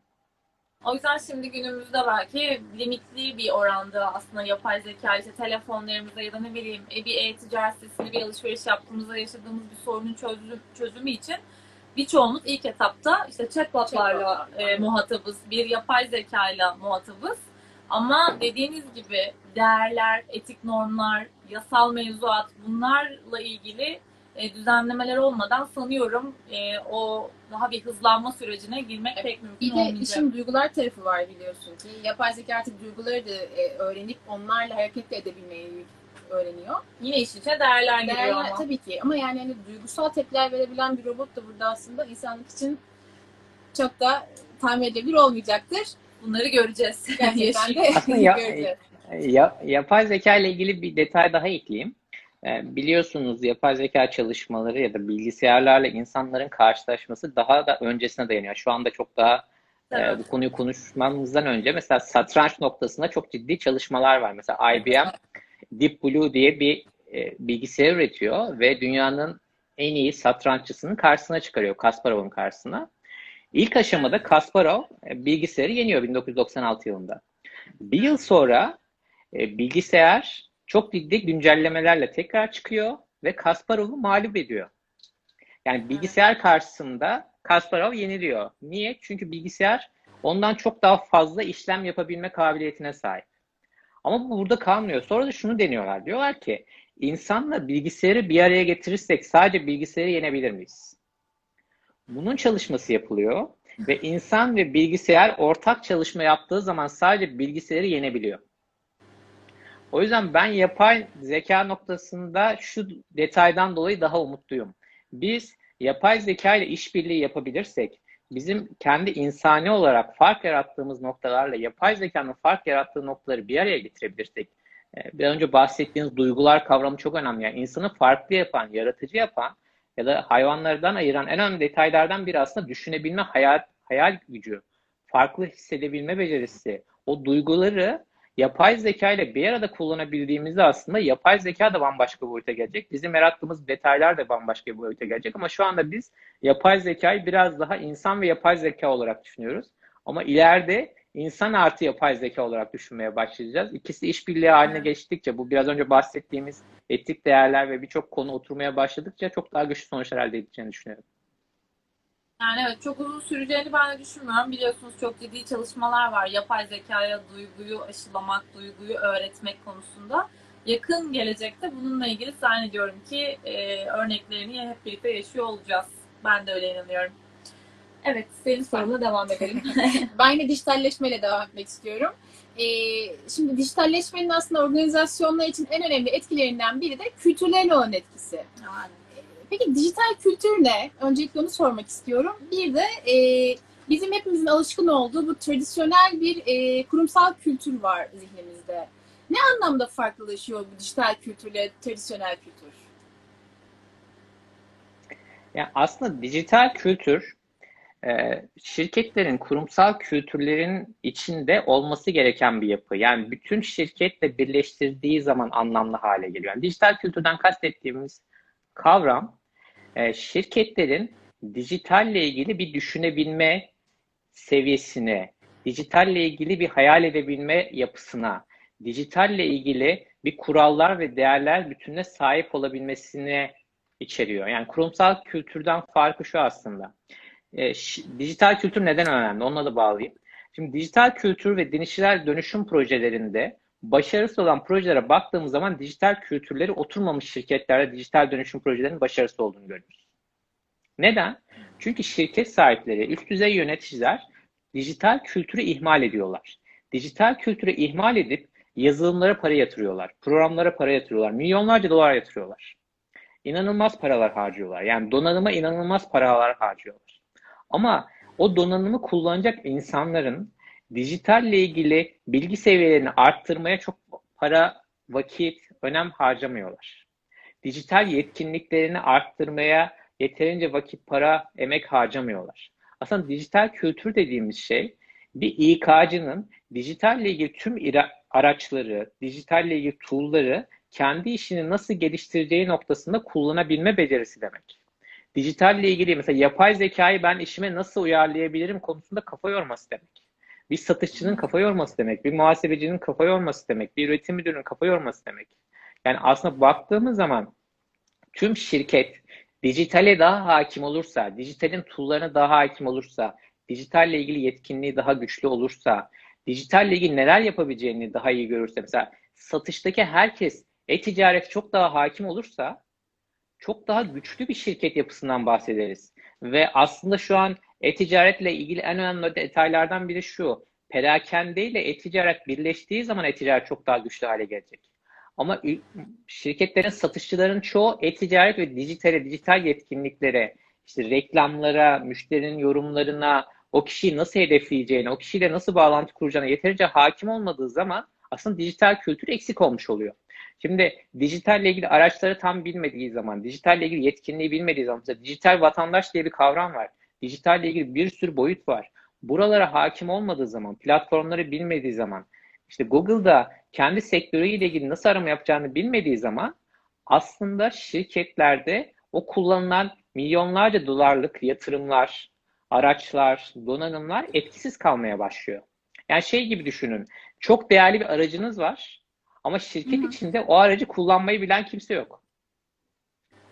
O yüzden şimdi günümüzde belki limitli bir oranda aslında yapay zeka işte telefonlarımızda ya da ne bileyim e, bir e-ticaret sitesinde bir alışveriş yaptığımızda yaşadığımız bir sorunun çözüm, çözümü için birçoğumuz ilk etapta işte chatbotlarla e, muhatabız, bir yapay zekayla muhatabız. Ama dediğiniz gibi değerler, etik normlar, yasal mevzuat bunlarla ilgili e, düzenlemeler olmadan sanıyorum e, o daha bir hızlanma sürecine girmek pek mümkün bir olmayacak. Bir de işin duygular tarafı var biliyorsun ki. Yapay zeka artık duyguları da e, öğrenip onlarla hareket edebilmeyi öğreniyor. Yine iş içine değerler giriyor değerler, ama. Tabii ki ama yani hani duygusal tepkiler verebilen bir robot da burada aslında insanlık için çok da tahmin edilebilir olmayacaktır. Bunları göreceğiz. Gerçekten de ya, ya, yapay zeka ile ilgili bir detay daha ekleyeyim. Ee, biliyorsunuz yapay zeka çalışmaları ya da bilgisayarlarla insanların karşılaşması daha da öncesine dayanıyor. Şu anda çok daha evet. e, bu konuyu konuşmamızdan önce mesela satranç noktasında çok ciddi çalışmalar var. Mesela IBM Deep Blue diye bir e, bilgisayar üretiyor ve dünyanın en iyi satranççısının karşısına çıkarıyor. Kasparov'un karşısına. İlk aşamada Kasparov e, bilgisayarı yeniyor 1996 yılında. Bir yıl sonra e, bilgisayar çok ciddi güncellemelerle tekrar çıkıyor ve Kasparov'u mağlup ediyor. Yani bilgisayar karşısında Kasparov yeniliyor. Niye? Çünkü bilgisayar ondan çok daha fazla işlem yapabilme kabiliyetine sahip. Ama bu burada kalmıyor. Sonra da şunu deniyorlar. Diyorlar ki insanla bilgisayarı bir araya getirirsek sadece bilgisayarı yenebilir miyiz? Bunun çalışması yapılıyor ve insan ve bilgisayar ortak çalışma yaptığı zaman sadece bilgisayarı yenebiliyor. O yüzden ben yapay zeka noktasında şu detaydan dolayı daha umutluyum. Biz yapay zeka ile işbirliği yapabilirsek, bizim kendi insani olarak fark yarattığımız noktalarla yapay zekanın fark yarattığı noktaları bir araya getirebilirsek, e, bir önce bahsettiğiniz duygular kavramı çok önemli. Yani insanı farklı yapan, yaratıcı yapan ya da hayvanlardan ayıran en önemli detaylardan biri aslında düşünebilme, hayal, hayal gücü, farklı hissedebilme becerisi, o duyguları yapay zeka ile bir arada kullanabildiğimizde aslında yapay zeka da bambaşka bir boyuta gelecek. Bizim yarattığımız detaylar da bambaşka bir boyuta gelecek. Ama şu anda biz yapay zekayı biraz daha insan ve yapay zeka olarak düşünüyoruz. Ama ileride insan artı yapay zeka olarak düşünmeye başlayacağız. İkisi işbirliği haline geçtikçe bu biraz önce bahsettiğimiz etik değerler ve birçok konu oturmaya başladıkça çok daha güçlü sonuçlar elde edeceğini düşünüyorum. Yani evet çok uzun süreceğini ben de düşünmüyorum. Biliyorsunuz çok ciddi çalışmalar var. Yapay zekaya duyguyu aşılamak, duyguyu öğretmek konusunda. Yakın gelecekte bununla ilgili zannediyorum ki e, örneklerini hep birlikte yaşıyor olacağız. Ben de öyle inanıyorum. Evet, senin soruna devam edelim. ben yine dijitalleşmeyle devam etmek istiyorum. Ee, şimdi dijitalleşmenin aslında organizasyonlar için en önemli etkilerinden biri de kültürlerin olan etkisi. Yani Peki dijital kültür ne? Öncelikle onu sormak istiyorum. Bir de e, bizim hepimizin alışkın olduğu bu tradisyonel bir e, kurumsal kültür var zihnimizde. Ne anlamda farklılaşıyor bu dijital kültürle tradisyonel kültür? Yani aslında dijital kültür e, şirketlerin kurumsal kültürlerin içinde olması gereken bir yapı. Yani bütün şirketle birleştirdiği zaman anlamlı hale geliyor. Yani dijital kültürden kastettiğimiz kavram e, şirketlerin dijitalle ilgili bir düşünebilme seviyesine, dijitalle ilgili bir hayal edebilme yapısına, dijitalle ilgili bir kurallar ve değerler bütününe sahip olabilmesini içeriyor. Yani kurumsal kültürden farkı şu aslında. E, dijital kültür neden önemli? Onunla da bağlayayım. Şimdi dijital kültür ve dijital dönüşüm projelerinde başarısız olan projelere baktığımız zaman dijital kültürleri oturmamış şirketlerde dijital dönüşüm projelerinin başarısız olduğunu görüyoruz. Neden? Çünkü şirket sahipleri, üst düzey yöneticiler dijital kültürü ihmal ediyorlar. Dijital kültürü ihmal edip yazılımlara para yatırıyorlar, programlara para yatırıyorlar, milyonlarca dolar yatırıyorlar. İnanılmaz paralar harcıyorlar. Yani donanıma inanılmaz paralar harcıyorlar. Ama o donanımı kullanacak insanların dijitalle ilgili bilgi seviyelerini arttırmaya çok para, vakit, önem harcamıyorlar. Dijital yetkinliklerini arttırmaya yeterince vakit, para, emek harcamıyorlar. Aslında dijital kültür dediğimiz şey bir İK'cının dijitalle ilgili tüm araçları, dijitalle ilgili tool'ları kendi işini nasıl geliştireceği noktasında kullanabilme becerisi demek. Dijitalle ilgili mesela yapay zekayı ben işime nasıl uyarlayabilirim konusunda kafa yorması demek. Bir satışçının kafa yorması demek, bir muhasebecinin kafa yorması demek, bir üretim müdürünün kafa yorması demek. Yani aslında baktığımız zaman tüm şirket dijitale daha hakim olursa, dijitalin tool'larına daha hakim olursa, dijitalle ilgili yetkinliği daha güçlü olursa, dijitalle ilgili neler yapabileceğini daha iyi görürse, mesela satıştaki herkes e-ticaret çok daha hakim olursa çok daha güçlü bir şirket yapısından bahsederiz. Ve aslında şu an e-ticaretle ilgili en önemli detaylardan biri şu. Perakende ile e-ticaret birleştiği zaman e-ticaret çok daha güçlü hale gelecek. Ama şirketlerin, satışçıların çoğu e-ticaret ve dijitale, dijital yetkinliklere, işte reklamlara, müşterinin yorumlarına, o kişiyi nasıl hedefleyeceğine, o kişiyle nasıl bağlantı kuracağına yeterince hakim olmadığı zaman aslında dijital kültür eksik olmuş oluyor. Şimdi dijitalle ilgili araçları tam bilmediği zaman, dijitalle ilgili yetkinliği bilmediği zaman, mesela dijital vatandaş diye bir kavram var. Dijitalle ilgili bir sürü boyut var. Buralara hakim olmadığı zaman, platformları bilmediği zaman, işte Google'da kendi sektörüyle ilgili nasıl arama yapacağını bilmediği zaman aslında şirketlerde o kullanılan milyonlarca dolarlık yatırımlar, araçlar, donanımlar etkisiz kalmaya başlıyor. Yani şey gibi düşünün. Çok değerli bir aracınız var ama şirket Hı-hı. içinde o aracı kullanmayı bilen kimse yok.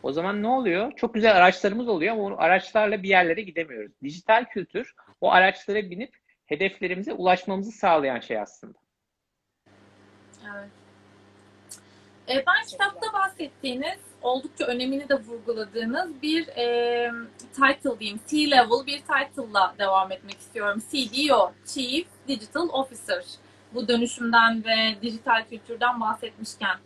O zaman ne oluyor? Çok güzel araçlarımız oluyor ama o araçlarla bir yerlere gidemiyoruz. Dijital kültür o araçlara binip hedeflerimize ulaşmamızı sağlayan şey aslında. Evet. E, ben kitapta bahsettiğiniz, oldukça önemini de vurguladığınız bir e, title diyeyim, C-level bir title'la devam etmek istiyorum. CDO, Chief Digital Officer. Bu dönüşümden ve dijital kültürden bahsetmişken.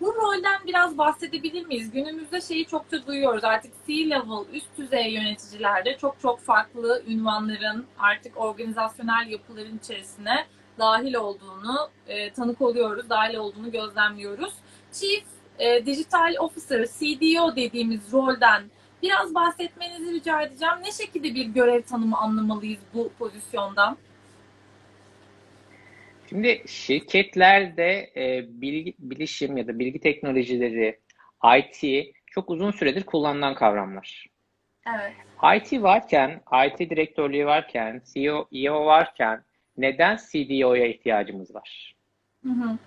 Bu rolden biraz bahsedebilir miyiz? Günümüzde şeyi çokça duyuyoruz. Artık C-level, üst düzey yöneticilerde çok çok farklı ünvanların artık organizasyonel yapıların içerisine dahil olduğunu e, tanık oluyoruz, dahil olduğunu gözlemliyoruz. Chief e, Digital Officer, CDO dediğimiz rolden biraz bahsetmenizi rica edeceğim. Ne şekilde bir görev tanımı anlamalıyız bu pozisyondan? Şimdi şirketlerde e, bilgi, bilişim ya da bilgi teknolojileri, IT çok uzun süredir kullanılan kavramlar. Evet. IT varken, IT direktörlüğü varken, CEO, EO varken neden CDO'ya ihtiyacımız var? Hı hı.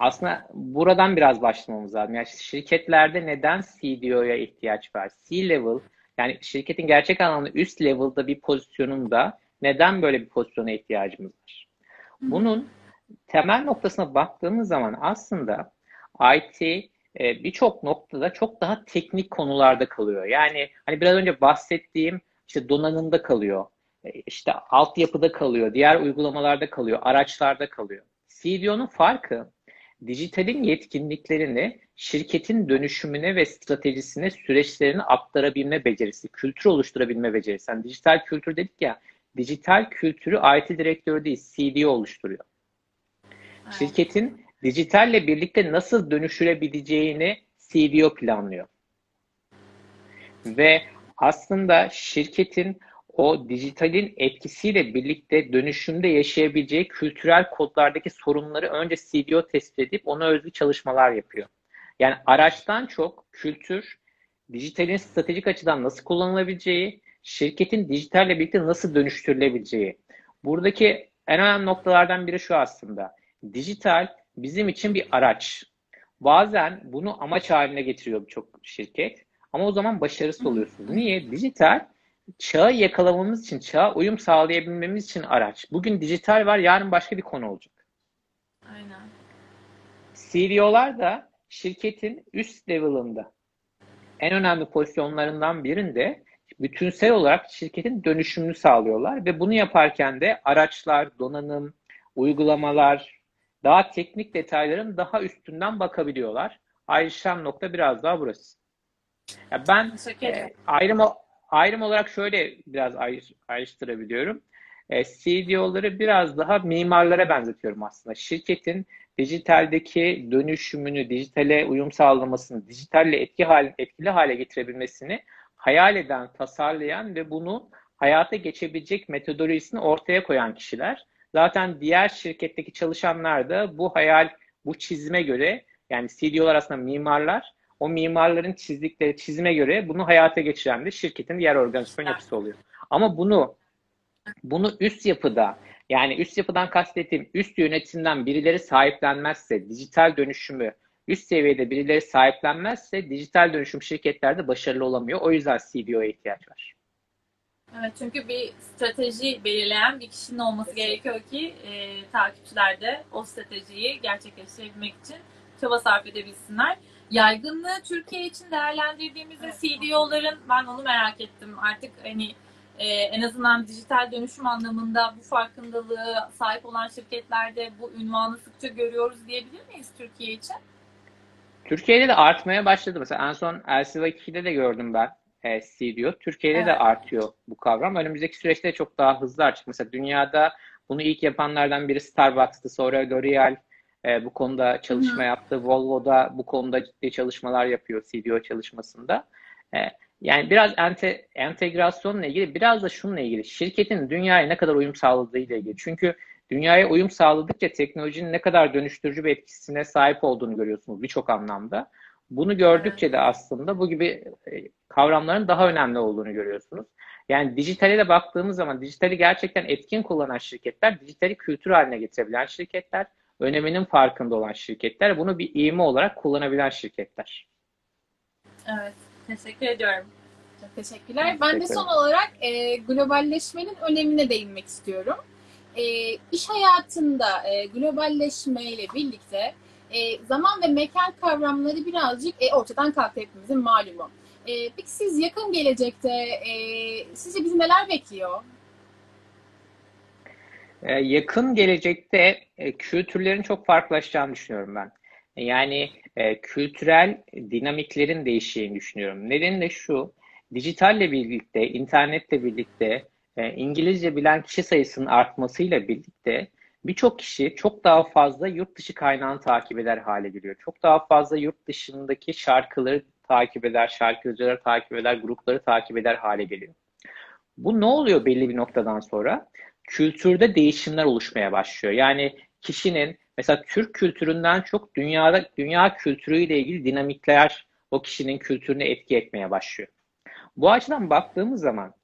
Aslında buradan biraz başlamamız lazım. Yani şirketlerde neden CDO'ya ihtiyaç var? C-level yani şirketin gerçek anlamda üst level'da bir pozisyonunda neden böyle bir pozisyona ihtiyacımız var? Bunun temel noktasına baktığımız zaman aslında IT e, birçok noktada çok daha teknik konularda kalıyor. Yani hani biraz önce bahsettiğim işte donanımda kalıyor. E, işte altyapıda kalıyor, diğer uygulamalarda kalıyor, araçlarda kalıyor. CDO'nun farkı dijitalin yetkinliklerini şirketin dönüşümüne ve stratejisine süreçlerini aktarabilme becerisi, kültür oluşturabilme becerisi. Yani dijital kültür dedik ya, dijital kültürü IT direktörü değil, CDO oluşturuyor. Evet. Şirketin dijitalle birlikte nasıl dönüşülebileceğini CDO planlıyor. Ve aslında şirketin o dijitalin etkisiyle birlikte dönüşümde yaşayabileceği kültürel kodlardaki sorunları önce CDO tespit edip ona özgü çalışmalar yapıyor. Yani araçtan çok kültür, dijitalin stratejik açıdan nasıl kullanılabileceği, şirketin dijitalle birlikte nasıl dönüştürülebileceği. Buradaki en önemli noktalardan biri şu aslında. Dijital bizim için bir araç. Bazen bunu amaç haline getiriyor birçok şirket. Ama o zaman başarısız oluyorsunuz. Niye? Dijital çağı yakalamamız için, çağa uyum sağlayabilmemiz için araç. Bugün dijital var, yarın başka bir konu olacak. Aynen. CDO'lar da şirketin üst level'ında en önemli pozisyonlarından birinde bütünsel olarak şirketin dönüşümünü sağlıyorlar ve bunu yaparken de araçlar, donanım, uygulamalar, daha teknik detayların daha üstünden bakabiliyorlar. Ayrışan nokta biraz daha burası. Ya ben e, ayrım ayrım olarak şöyle biraz ayrı, ayrıştırabiliyorum. E, CDO'ları biraz daha mimarlara benzetiyorum aslında. Şirketin dijitaldeki dönüşümünü, dijitale uyum sağlamasını, dijitalle etki hal, etkili hale getirebilmesini hayal eden, tasarlayan ve bunu hayata geçebilecek metodolojisini ortaya koyan kişiler. Zaten diğer şirketteki çalışanlar da bu hayal, bu çizime göre yani CDO'lar aslında mimarlar. O mimarların çizdikleri çizime göre bunu hayata geçiren de şirketin diğer organizasyon yapısı oluyor. Ama bunu bunu üst yapıda yani üst yapıdan kastettiğim üst yönetimden birileri sahiplenmezse, dijital dönüşümü üst seviyede birileri sahiplenmezse dijital dönüşüm şirketlerde başarılı olamıyor. O yüzden CDO'ya ihtiyaç var. Evet çünkü bir strateji belirleyen bir kişinin olması gerekiyor ki e, takipçiler de o stratejiyi gerçekleştirebilmek için çaba sarf edebilsinler. Yaygınlığı Türkiye için değerlendirdiğimizde CDO'ların ben onu merak ettim. Artık hani e, en azından dijital dönüşüm anlamında bu farkındalığı sahip olan şirketlerde bu ünvanı sıkça görüyoruz diyebilir miyiz Türkiye için? Türkiye'de de artmaya başladı. Mesela en son Elsiva 2'de de gördüm ben e, CDO. Türkiye'de Evet. de artıyor bu kavram. Önümüzdeki süreçte çok daha hızlı artacak. Mesela dünyada bunu ilk yapanlardan biri Starbucks'tı. Sonra L'Oreal e, bu konuda çalışma Hı. yaptı. Volvo da bu konuda ciddi çalışmalar yapıyor CDO çalışmasında. E, yani biraz ente, entegrasyonla ilgili, biraz da şununla ilgili. Şirketin dünyaya ne kadar uyum sağladığıyla ilgili. Çünkü dünyaya uyum sağladıkça teknolojinin ne kadar dönüştürücü bir etkisine sahip olduğunu görüyorsunuz birçok anlamda. Bunu gördükçe de aslında bu gibi e, kavramların daha önemli olduğunu görüyorsunuz. Yani dijitale de baktığımız zaman dijitali gerçekten etkin kullanan şirketler, dijitali kültür haline getirebilen şirketler, öneminin farkında olan şirketler, bunu bir iğme olarak kullanabilen şirketler. Evet. Teşekkür ediyorum. Çok teşekkürler. Ben de son olarak e, globalleşmenin önemine değinmek istiyorum. E, iş hayatında e, globalleşmeyle birlikte e, zaman ve mekan kavramları birazcık e, ortadan kalktı hepimizin malumu. E, peki siz yakın gelecekte e, sizce bizi neler bekliyor? Ee, yakın gelecekte e, kültürlerin çok farklılaşacağını düşünüyorum ben. Yani e, kültürel dinamiklerin değişeceğini düşünüyorum. Nedeni de şu, dijitalle birlikte, internetle birlikte, e, İngilizce bilen kişi sayısının artmasıyla birlikte birçok kişi çok daha fazla yurt dışı kaynağını takip eder hale geliyor. Çok daha fazla yurt dışındaki şarkıları takip eder, şarkıcıları takip eder, grupları takip eder hale geliyor. Bu ne oluyor belli bir noktadan sonra? Kültürde değişimler oluşmaya başlıyor. Yani kişinin mesela Türk kültüründen çok dünyada dünya kültürüyle ilgili dinamikler o kişinin kültürüne etki etmeye başlıyor. Bu açıdan baktığımız zaman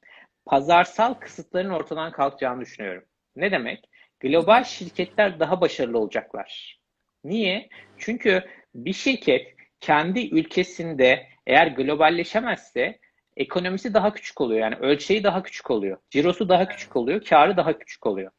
pazarsal kısıtların ortadan kalkacağını düşünüyorum. Ne demek? Global şirketler daha başarılı olacaklar. Niye? Çünkü bir şirket kendi ülkesinde eğer globalleşemezse ekonomisi daha küçük oluyor. Yani ölçeği daha küçük oluyor. Cirosu daha küçük oluyor. Karı daha küçük oluyor.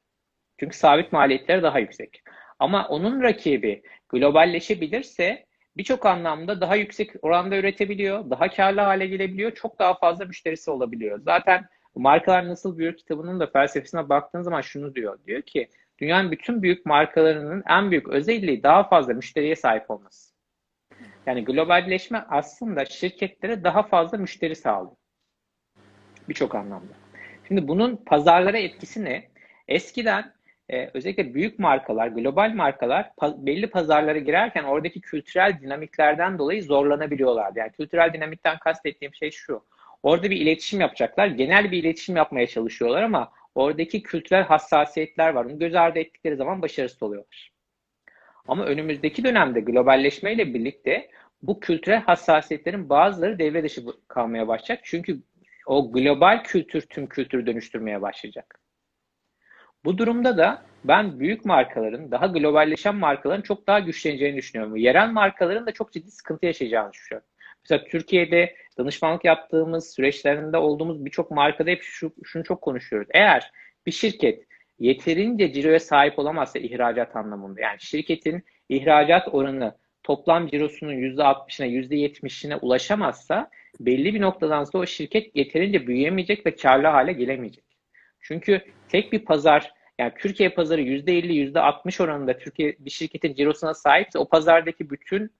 Çünkü sabit maliyetleri daha yüksek. Ama onun rakibi globalleşebilirse birçok anlamda daha yüksek oranda üretebiliyor, daha karlı hale gelebiliyor, çok daha fazla müşterisi olabiliyor. Zaten Markalar Nasıl Büyür kitabının da felsefesine baktığın zaman şunu diyor. Diyor ki dünyanın bütün büyük markalarının en büyük özelliği daha fazla müşteriye sahip olması. Yani globalleşme aslında şirketlere daha fazla müşteri sağlıyor. Birçok anlamda. Şimdi bunun pazarlara etkisi ne? Eskiden e, özellikle büyük markalar, global markalar pa- belli pazarlara girerken oradaki kültürel dinamiklerden dolayı zorlanabiliyorlardı. Yani kültürel dinamikten kastettiğim şey şu. Orada bir iletişim yapacaklar. Genel bir iletişim yapmaya çalışıyorlar ama oradaki kültürel hassasiyetler var. Onu göz ardı ettikleri zaman başarısız oluyorlar. Ama önümüzdeki dönemde globalleşmeyle birlikte bu kültürel hassasiyetlerin bazıları devre dışı kalmaya başlayacak. Çünkü o global kültür tüm kültürü dönüştürmeye başlayacak. Bu durumda da ben büyük markaların, daha globalleşen markaların çok daha güçleneceğini düşünüyorum. Yerel markaların da çok ciddi sıkıntı yaşayacağını düşünüyorum. Mesela Türkiye'de danışmanlık yaptığımız süreçlerinde olduğumuz birçok markada hep şu, şunu çok konuşuyoruz. Eğer bir şirket yeterince ciroya sahip olamazsa ihracat anlamında yani şirketin ihracat oranı toplam cirosunun %60'ına %70'ine ulaşamazsa belli bir noktadan sonra o şirket yeterince büyüyemeyecek ve karlı hale gelemeyecek. Çünkü tek bir pazar yani Türkiye pazarı %50, %60 oranında Türkiye bir şirketin cirosuna sahipse o pazardaki bütün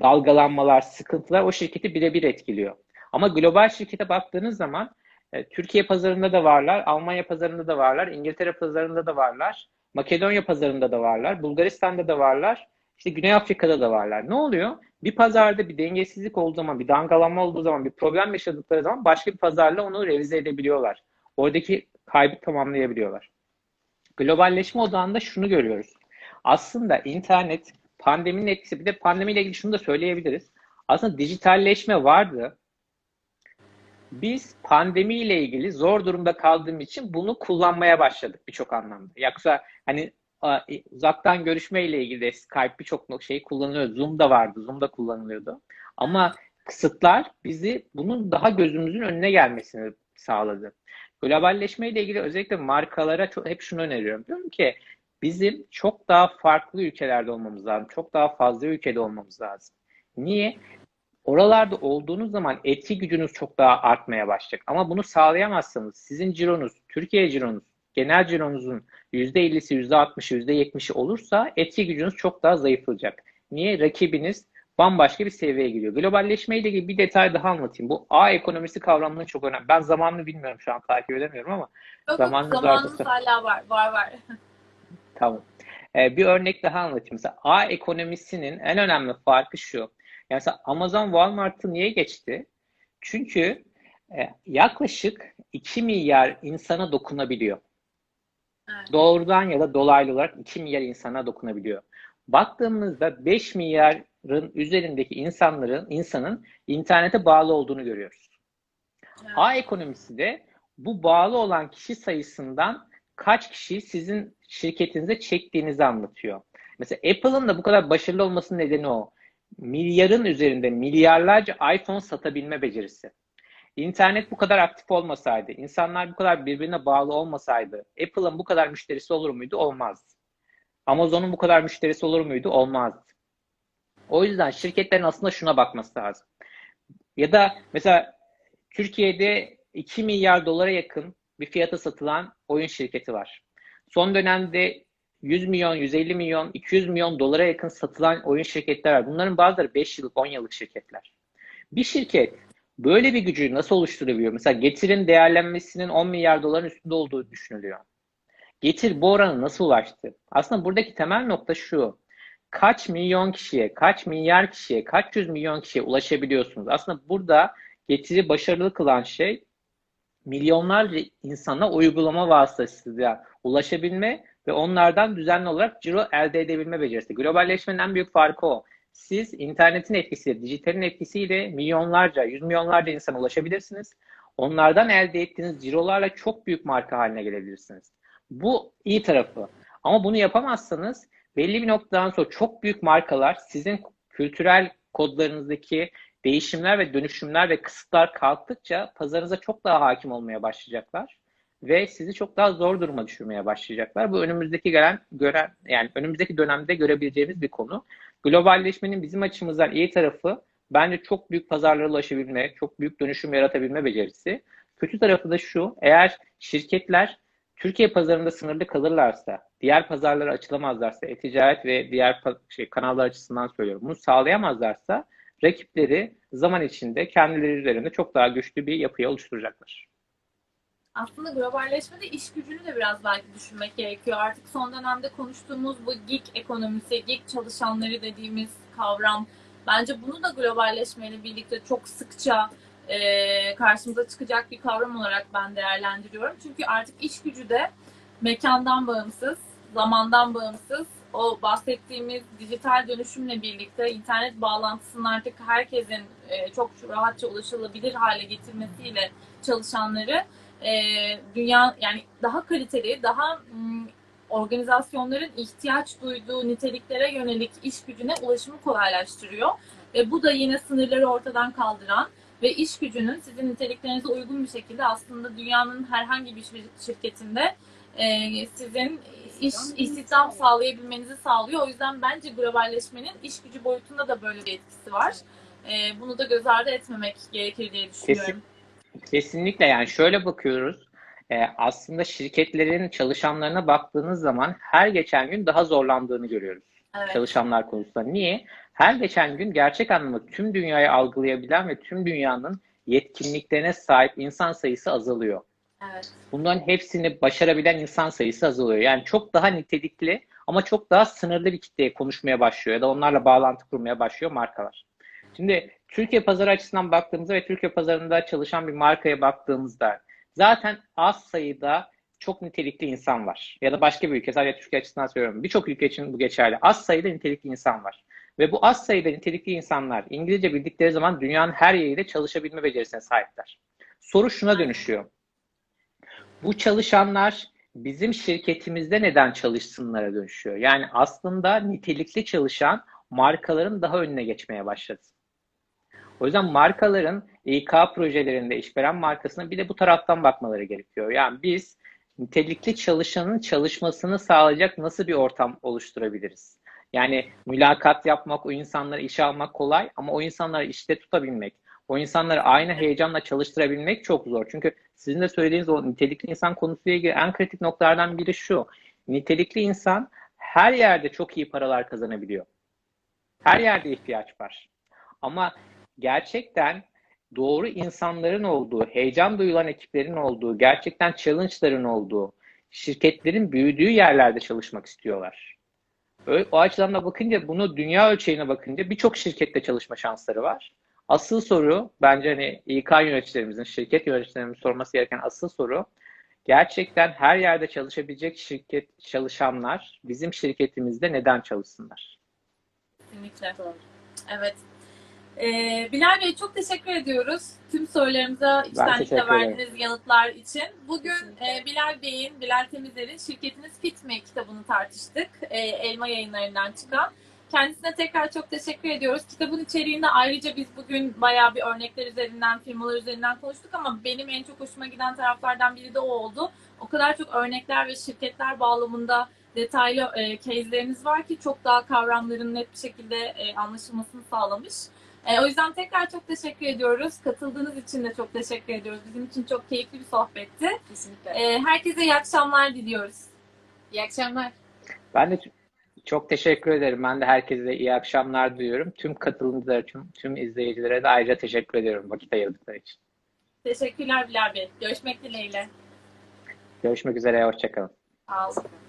dalgalanmalar, sıkıntılar o şirketi birebir etkiliyor. Ama global şirkete baktığınız zaman e, Türkiye pazarında da varlar, Almanya pazarında da varlar, İngiltere pazarında da varlar, Makedonya pazarında da varlar, Bulgaristan'da da varlar, işte Güney Afrika'da da varlar. Ne oluyor? Bir pazarda bir dengesizlik olduğu zaman, bir dangalanma olduğu zaman, bir problem yaşadıkları zaman başka bir pazarla onu revize edebiliyorlar. Oradaki kaybı tamamlayabiliyorlar. Globalleşme odağında şunu görüyoruz. Aslında internet pandeminin etkisi bir de pandemiyle ilgili şunu da söyleyebiliriz. Aslında dijitalleşme vardı. Biz pandemiyle ilgili zor durumda kaldığım için bunu kullanmaya başladık birçok anlamda. Yoksa hani uzaktan görüşme ile ilgili de Skype birçok şey kullanılıyor. Zoom da vardı. Zoom da kullanılıyordu. Ama kısıtlar bizi bunun daha gözümüzün önüne gelmesini sağladı. Globalleşme ile ilgili özellikle markalara çok, hep şunu öneriyorum. Diyorum ki bizim çok daha farklı ülkelerde olmamız lazım. Çok daha fazla ülkede olmamız lazım. Niye? Oralarda olduğunuz zaman etki gücünüz çok daha artmaya başlayacak. Ama bunu sağlayamazsanız sizin cironuz, Türkiye cironuz, genel cironuzun %50'si, %60'ı, %70'i olursa etki gücünüz çok daha zayıflayacak. Niye? Rakibiniz bambaşka bir seviyeye giriyor. Globalleşme ile ilgili bir detay daha anlatayım. Bu A ekonomisi kavramının çok önemli. Ben zamanını bilmiyorum şu an takip edemiyorum ama Yok, zamanınız, zamanınız hala var. Var var. Tamam. Ee, bir örnek daha anlatayım. Mesela A ekonomisinin en önemli farkı şu. Yani mesela Amazon Walmart'ı niye geçti? Çünkü e, yaklaşık 2 milyar insana dokunabiliyor. Evet. Doğrudan ya da dolaylı olarak 2 milyar insana dokunabiliyor. Baktığımızda 5 milyarın üzerindeki insanların insanın internete bağlı olduğunu görüyoruz. Evet. A ekonomisi de bu bağlı olan kişi sayısından kaç kişiyi sizin şirketinize çektiğinizi anlatıyor. Mesela Apple'ın da bu kadar başarılı olmasının nedeni o. Milyarın üzerinde milyarlarca iPhone satabilme becerisi. İnternet bu kadar aktif olmasaydı, insanlar bu kadar birbirine bağlı olmasaydı, Apple'ın bu kadar müşterisi olur muydu? Olmazdı. Amazon'un bu kadar müşterisi olur muydu? Olmazdı. O yüzden şirketlerin aslında şuna bakması lazım. Ya da mesela Türkiye'de 2 milyar dolara yakın bir fiyata satılan oyun şirketi var. Son dönemde 100 milyon, 150 milyon, 200 milyon dolara yakın satılan oyun şirketler var. Bunların bazıları 5 yıllık, 10 yıllık şirketler. Bir şirket böyle bir gücü nasıl oluşturabiliyor? Mesela getirin değerlenmesinin 10 milyar doların üstünde olduğu düşünülüyor. Getir bu oranı nasıl ulaştı? Aslında buradaki temel nokta şu. Kaç milyon kişiye, kaç milyar kişiye, kaç yüz milyon kişiye ulaşabiliyorsunuz? Aslında burada getiri başarılı kılan şey milyonlarca insana uygulama vasıtasıyla ulaşabilme ve onlardan düzenli olarak ciro elde edebilme becerisi. Globalleşmenin en büyük farkı o. Siz internetin etkisiyle, dijitalin etkisiyle milyonlarca, yüz milyonlarca insana ulaşabilirsiniz. Onlardan elde ettiğiniz cirolarla çok büyük marka haline gelebilirsiniz. Bu iyi tarafı. Ama bunu yapamazsanız belli bir noktadan sonra çok büyük markalar sizin kültürel kodlarınızdaki değişimler ve dönüşümler ve kısıtlar kalktıkça pazarınıza çok daha hakim olmaya başlayacaklar ve sizi çok daha zor duruma düşürmeye başlayacaklar. Bu önümüzdeki gelen gören yani önümüzdeki dönemde görebileceğimiz bir konu. Globalleşmenin bizim açımızdan iyi tarafı bence çok büyük pazarlara ulaşabilme, çok büyük dönüşüm yaratabilme becerisi. Kötü tarafı da şu, eğer şirketler Türkiye pazarında sınırlı kalırlarsa, diğer pazarlara açılamazlarsa, e-ticaret ve diğer şey, kanallar açısından söylüyorum, bunu sağlayamazlarsa rakipleri zaman içinde kendileri üzerinde çok daha güçlü bir yapıya oluşturacaklar. Aslında globalleşmede iş gücünü de biraz belki düşünmek gerekiyor. Artık son dönemde konuştuğumuz bu gig ekonomisi, gig çalışanları dediğimiz kavram bence bunu da globalleşmeyle birlikte çok sıkça e, karşımıza çıkacak bir kavram olarak ben değerlendiriyorum. Çünkü artık iş gücü de mekandan bağımsız, zamandan bağımsız, o bahsettiğimiz dijital dönüşümle birlikte internet bağlantısının artık herkesin e, çok rahatça ulaşılabilir hale getirmesiyle çalışanları e, dünya yani daha kaliteli, daha organizasyonların ihtiyaç duyduğu niteliklere yönelik iş gücüne ulaşımı kolaylaştırıyor. Ve bu da yine sınırları ortadan kaldıran ve iş gücünün sizin niteliklerinize uygun bir şekilde aslında dünyanın herhangi bir şir- şirketinde e, sizin iş istihdam sağlayabilmenizi sağlıyor. O yüzden bence globalleşmenin iş gücü boyutunda da böyle bir etkisi var. E, bunu da göz ardı etmemek gerekir diye düşünüyorum. Kesinlikle yani şöyle bakıyoruz. Ee, aslında şirketlerin çalışanlarına baktığınız zaman her geçen gün daha zorlandığını görüyoruz. Evet. Çalışanlar konusunda. Niye? Her geçen gün gerçek anlamda tüm dünyayı algılayabilen ve tüm dünyanın yetkinliklerine sahip insan sayısı azalıyor. Evet. Bunların hepsini başarabilen insan sayısı azalıyor. Yani çok daha nitelikli ama çok daha sınırlı bir kitleye konuşmaya başlıyor ya da onlarla bağlantı kurmaya başlıyor markalar. Şimdi Türkiye pazarı açısından baktığımızda ve Türkiye pazarında çalışan bir markaya baktığımızda zaten az sayıda çok nitelikli insan var. Ya da başka bir ülke, sadece Türkiye açısından söylüyorum. Birçok ülke için bu geçerli. Az sayıda nitelikli insan var. Ve bu az sayıda nitelikli insanlar İngilizce bildikleri zaman dünyanın her yeriyle çalışabilme becerisine sahipler. Soru şuna dönüşüyor. Bu çalışanlar bizim şirketimizde neden çalışsınlara dönüşüyor. Yani aslında nitelikli çalışan markaların daha önüne geçmeye başladı. O yüzden markaların İK projelerinde işveren markasına bir de bu taraftan bakmaları gerekiyor. Yani biz nitelikli çalışanın çalışmasını sağlayacak nasıl bir ortam oluşturabiliriz? Yani mülakat yapmak, o insanları işe almak kolay ama o insanları işte tutabilmek, o insanları aynı heyecanla çalıştırabilmek çok zor. Çünkü sizin de söylediğiniz o nitelikli insan konusuyla ilgili en kritik noktalardan biri şu. Nitelikli insan her yerde çok iyi paralar kazanabiliyor. Her yerde ihtiyaç var. Ama gerçekten doğru insanların olduğu, heyecan duyulan ekiplerin olduğu, gerçekten challenge'ların olduğu, şirketlerin büyüdüğü yerlerde çalışmak istiyorlar. O açıdan da bakınca bunu dünya ölçeğine bakınca birçok şirkette çalışma şansları var. Asıl soru bence hani İK yöneticilerimizin, şirket yöneticilerimizin sorması gereken asıl soru gerçekten her yerde çalışabilecek şirket çalışanlar bizim şirketimizde neden çalışsınlar? Kesinlikle. Evet. Ee, Bilal Bey çok teşekkür ediyoruz. Tüm sorularımıza içtenlikle verdiğiniz yanıtlar için. Bugün e, Bilal Bey'in, Bilal Temizler'in Şirketiniz Fit mi kitabını tartıştık. E, Elma yayınlarından çıkan. Kendisine tekrar çok teşekkür ediyoruz. Kitabın içeriğinde ayrıca biz bugün bayağı bir örnekler üzerinden, firmalar üzerinden konuştuk ama benim en çok hoşuma giden taraflardan biri de o oldu. O kadar çok örnekler ve şirketler bağlamında detaylı e, case'leriniz var ki çok daha kavramların net bir şekilde e, anlaşılmasını sağlamış. E, o yüzden tekrar çok teşekkür ediyoruz. Katıldığınız için de çok teşekkür ediyoruz. Bizim için çok keyifli bir sohbetti. Kesinlikle. E, herkese iyi akşamlar diliyoruz. İyi akşamlar. Ben de çok teşekkür ederim. Ben de herkese iyi akşamlar diliyorum. Tüm katılımcılara, tüm, tüm izleyicilere de ayrıca teşekkür ediyorum vakit ayırdıkları için. Teşekkürler Bilal Bey. Görüşmek dileğiyle. Görüşmek üzere, hoşçakalın. Sağ olun.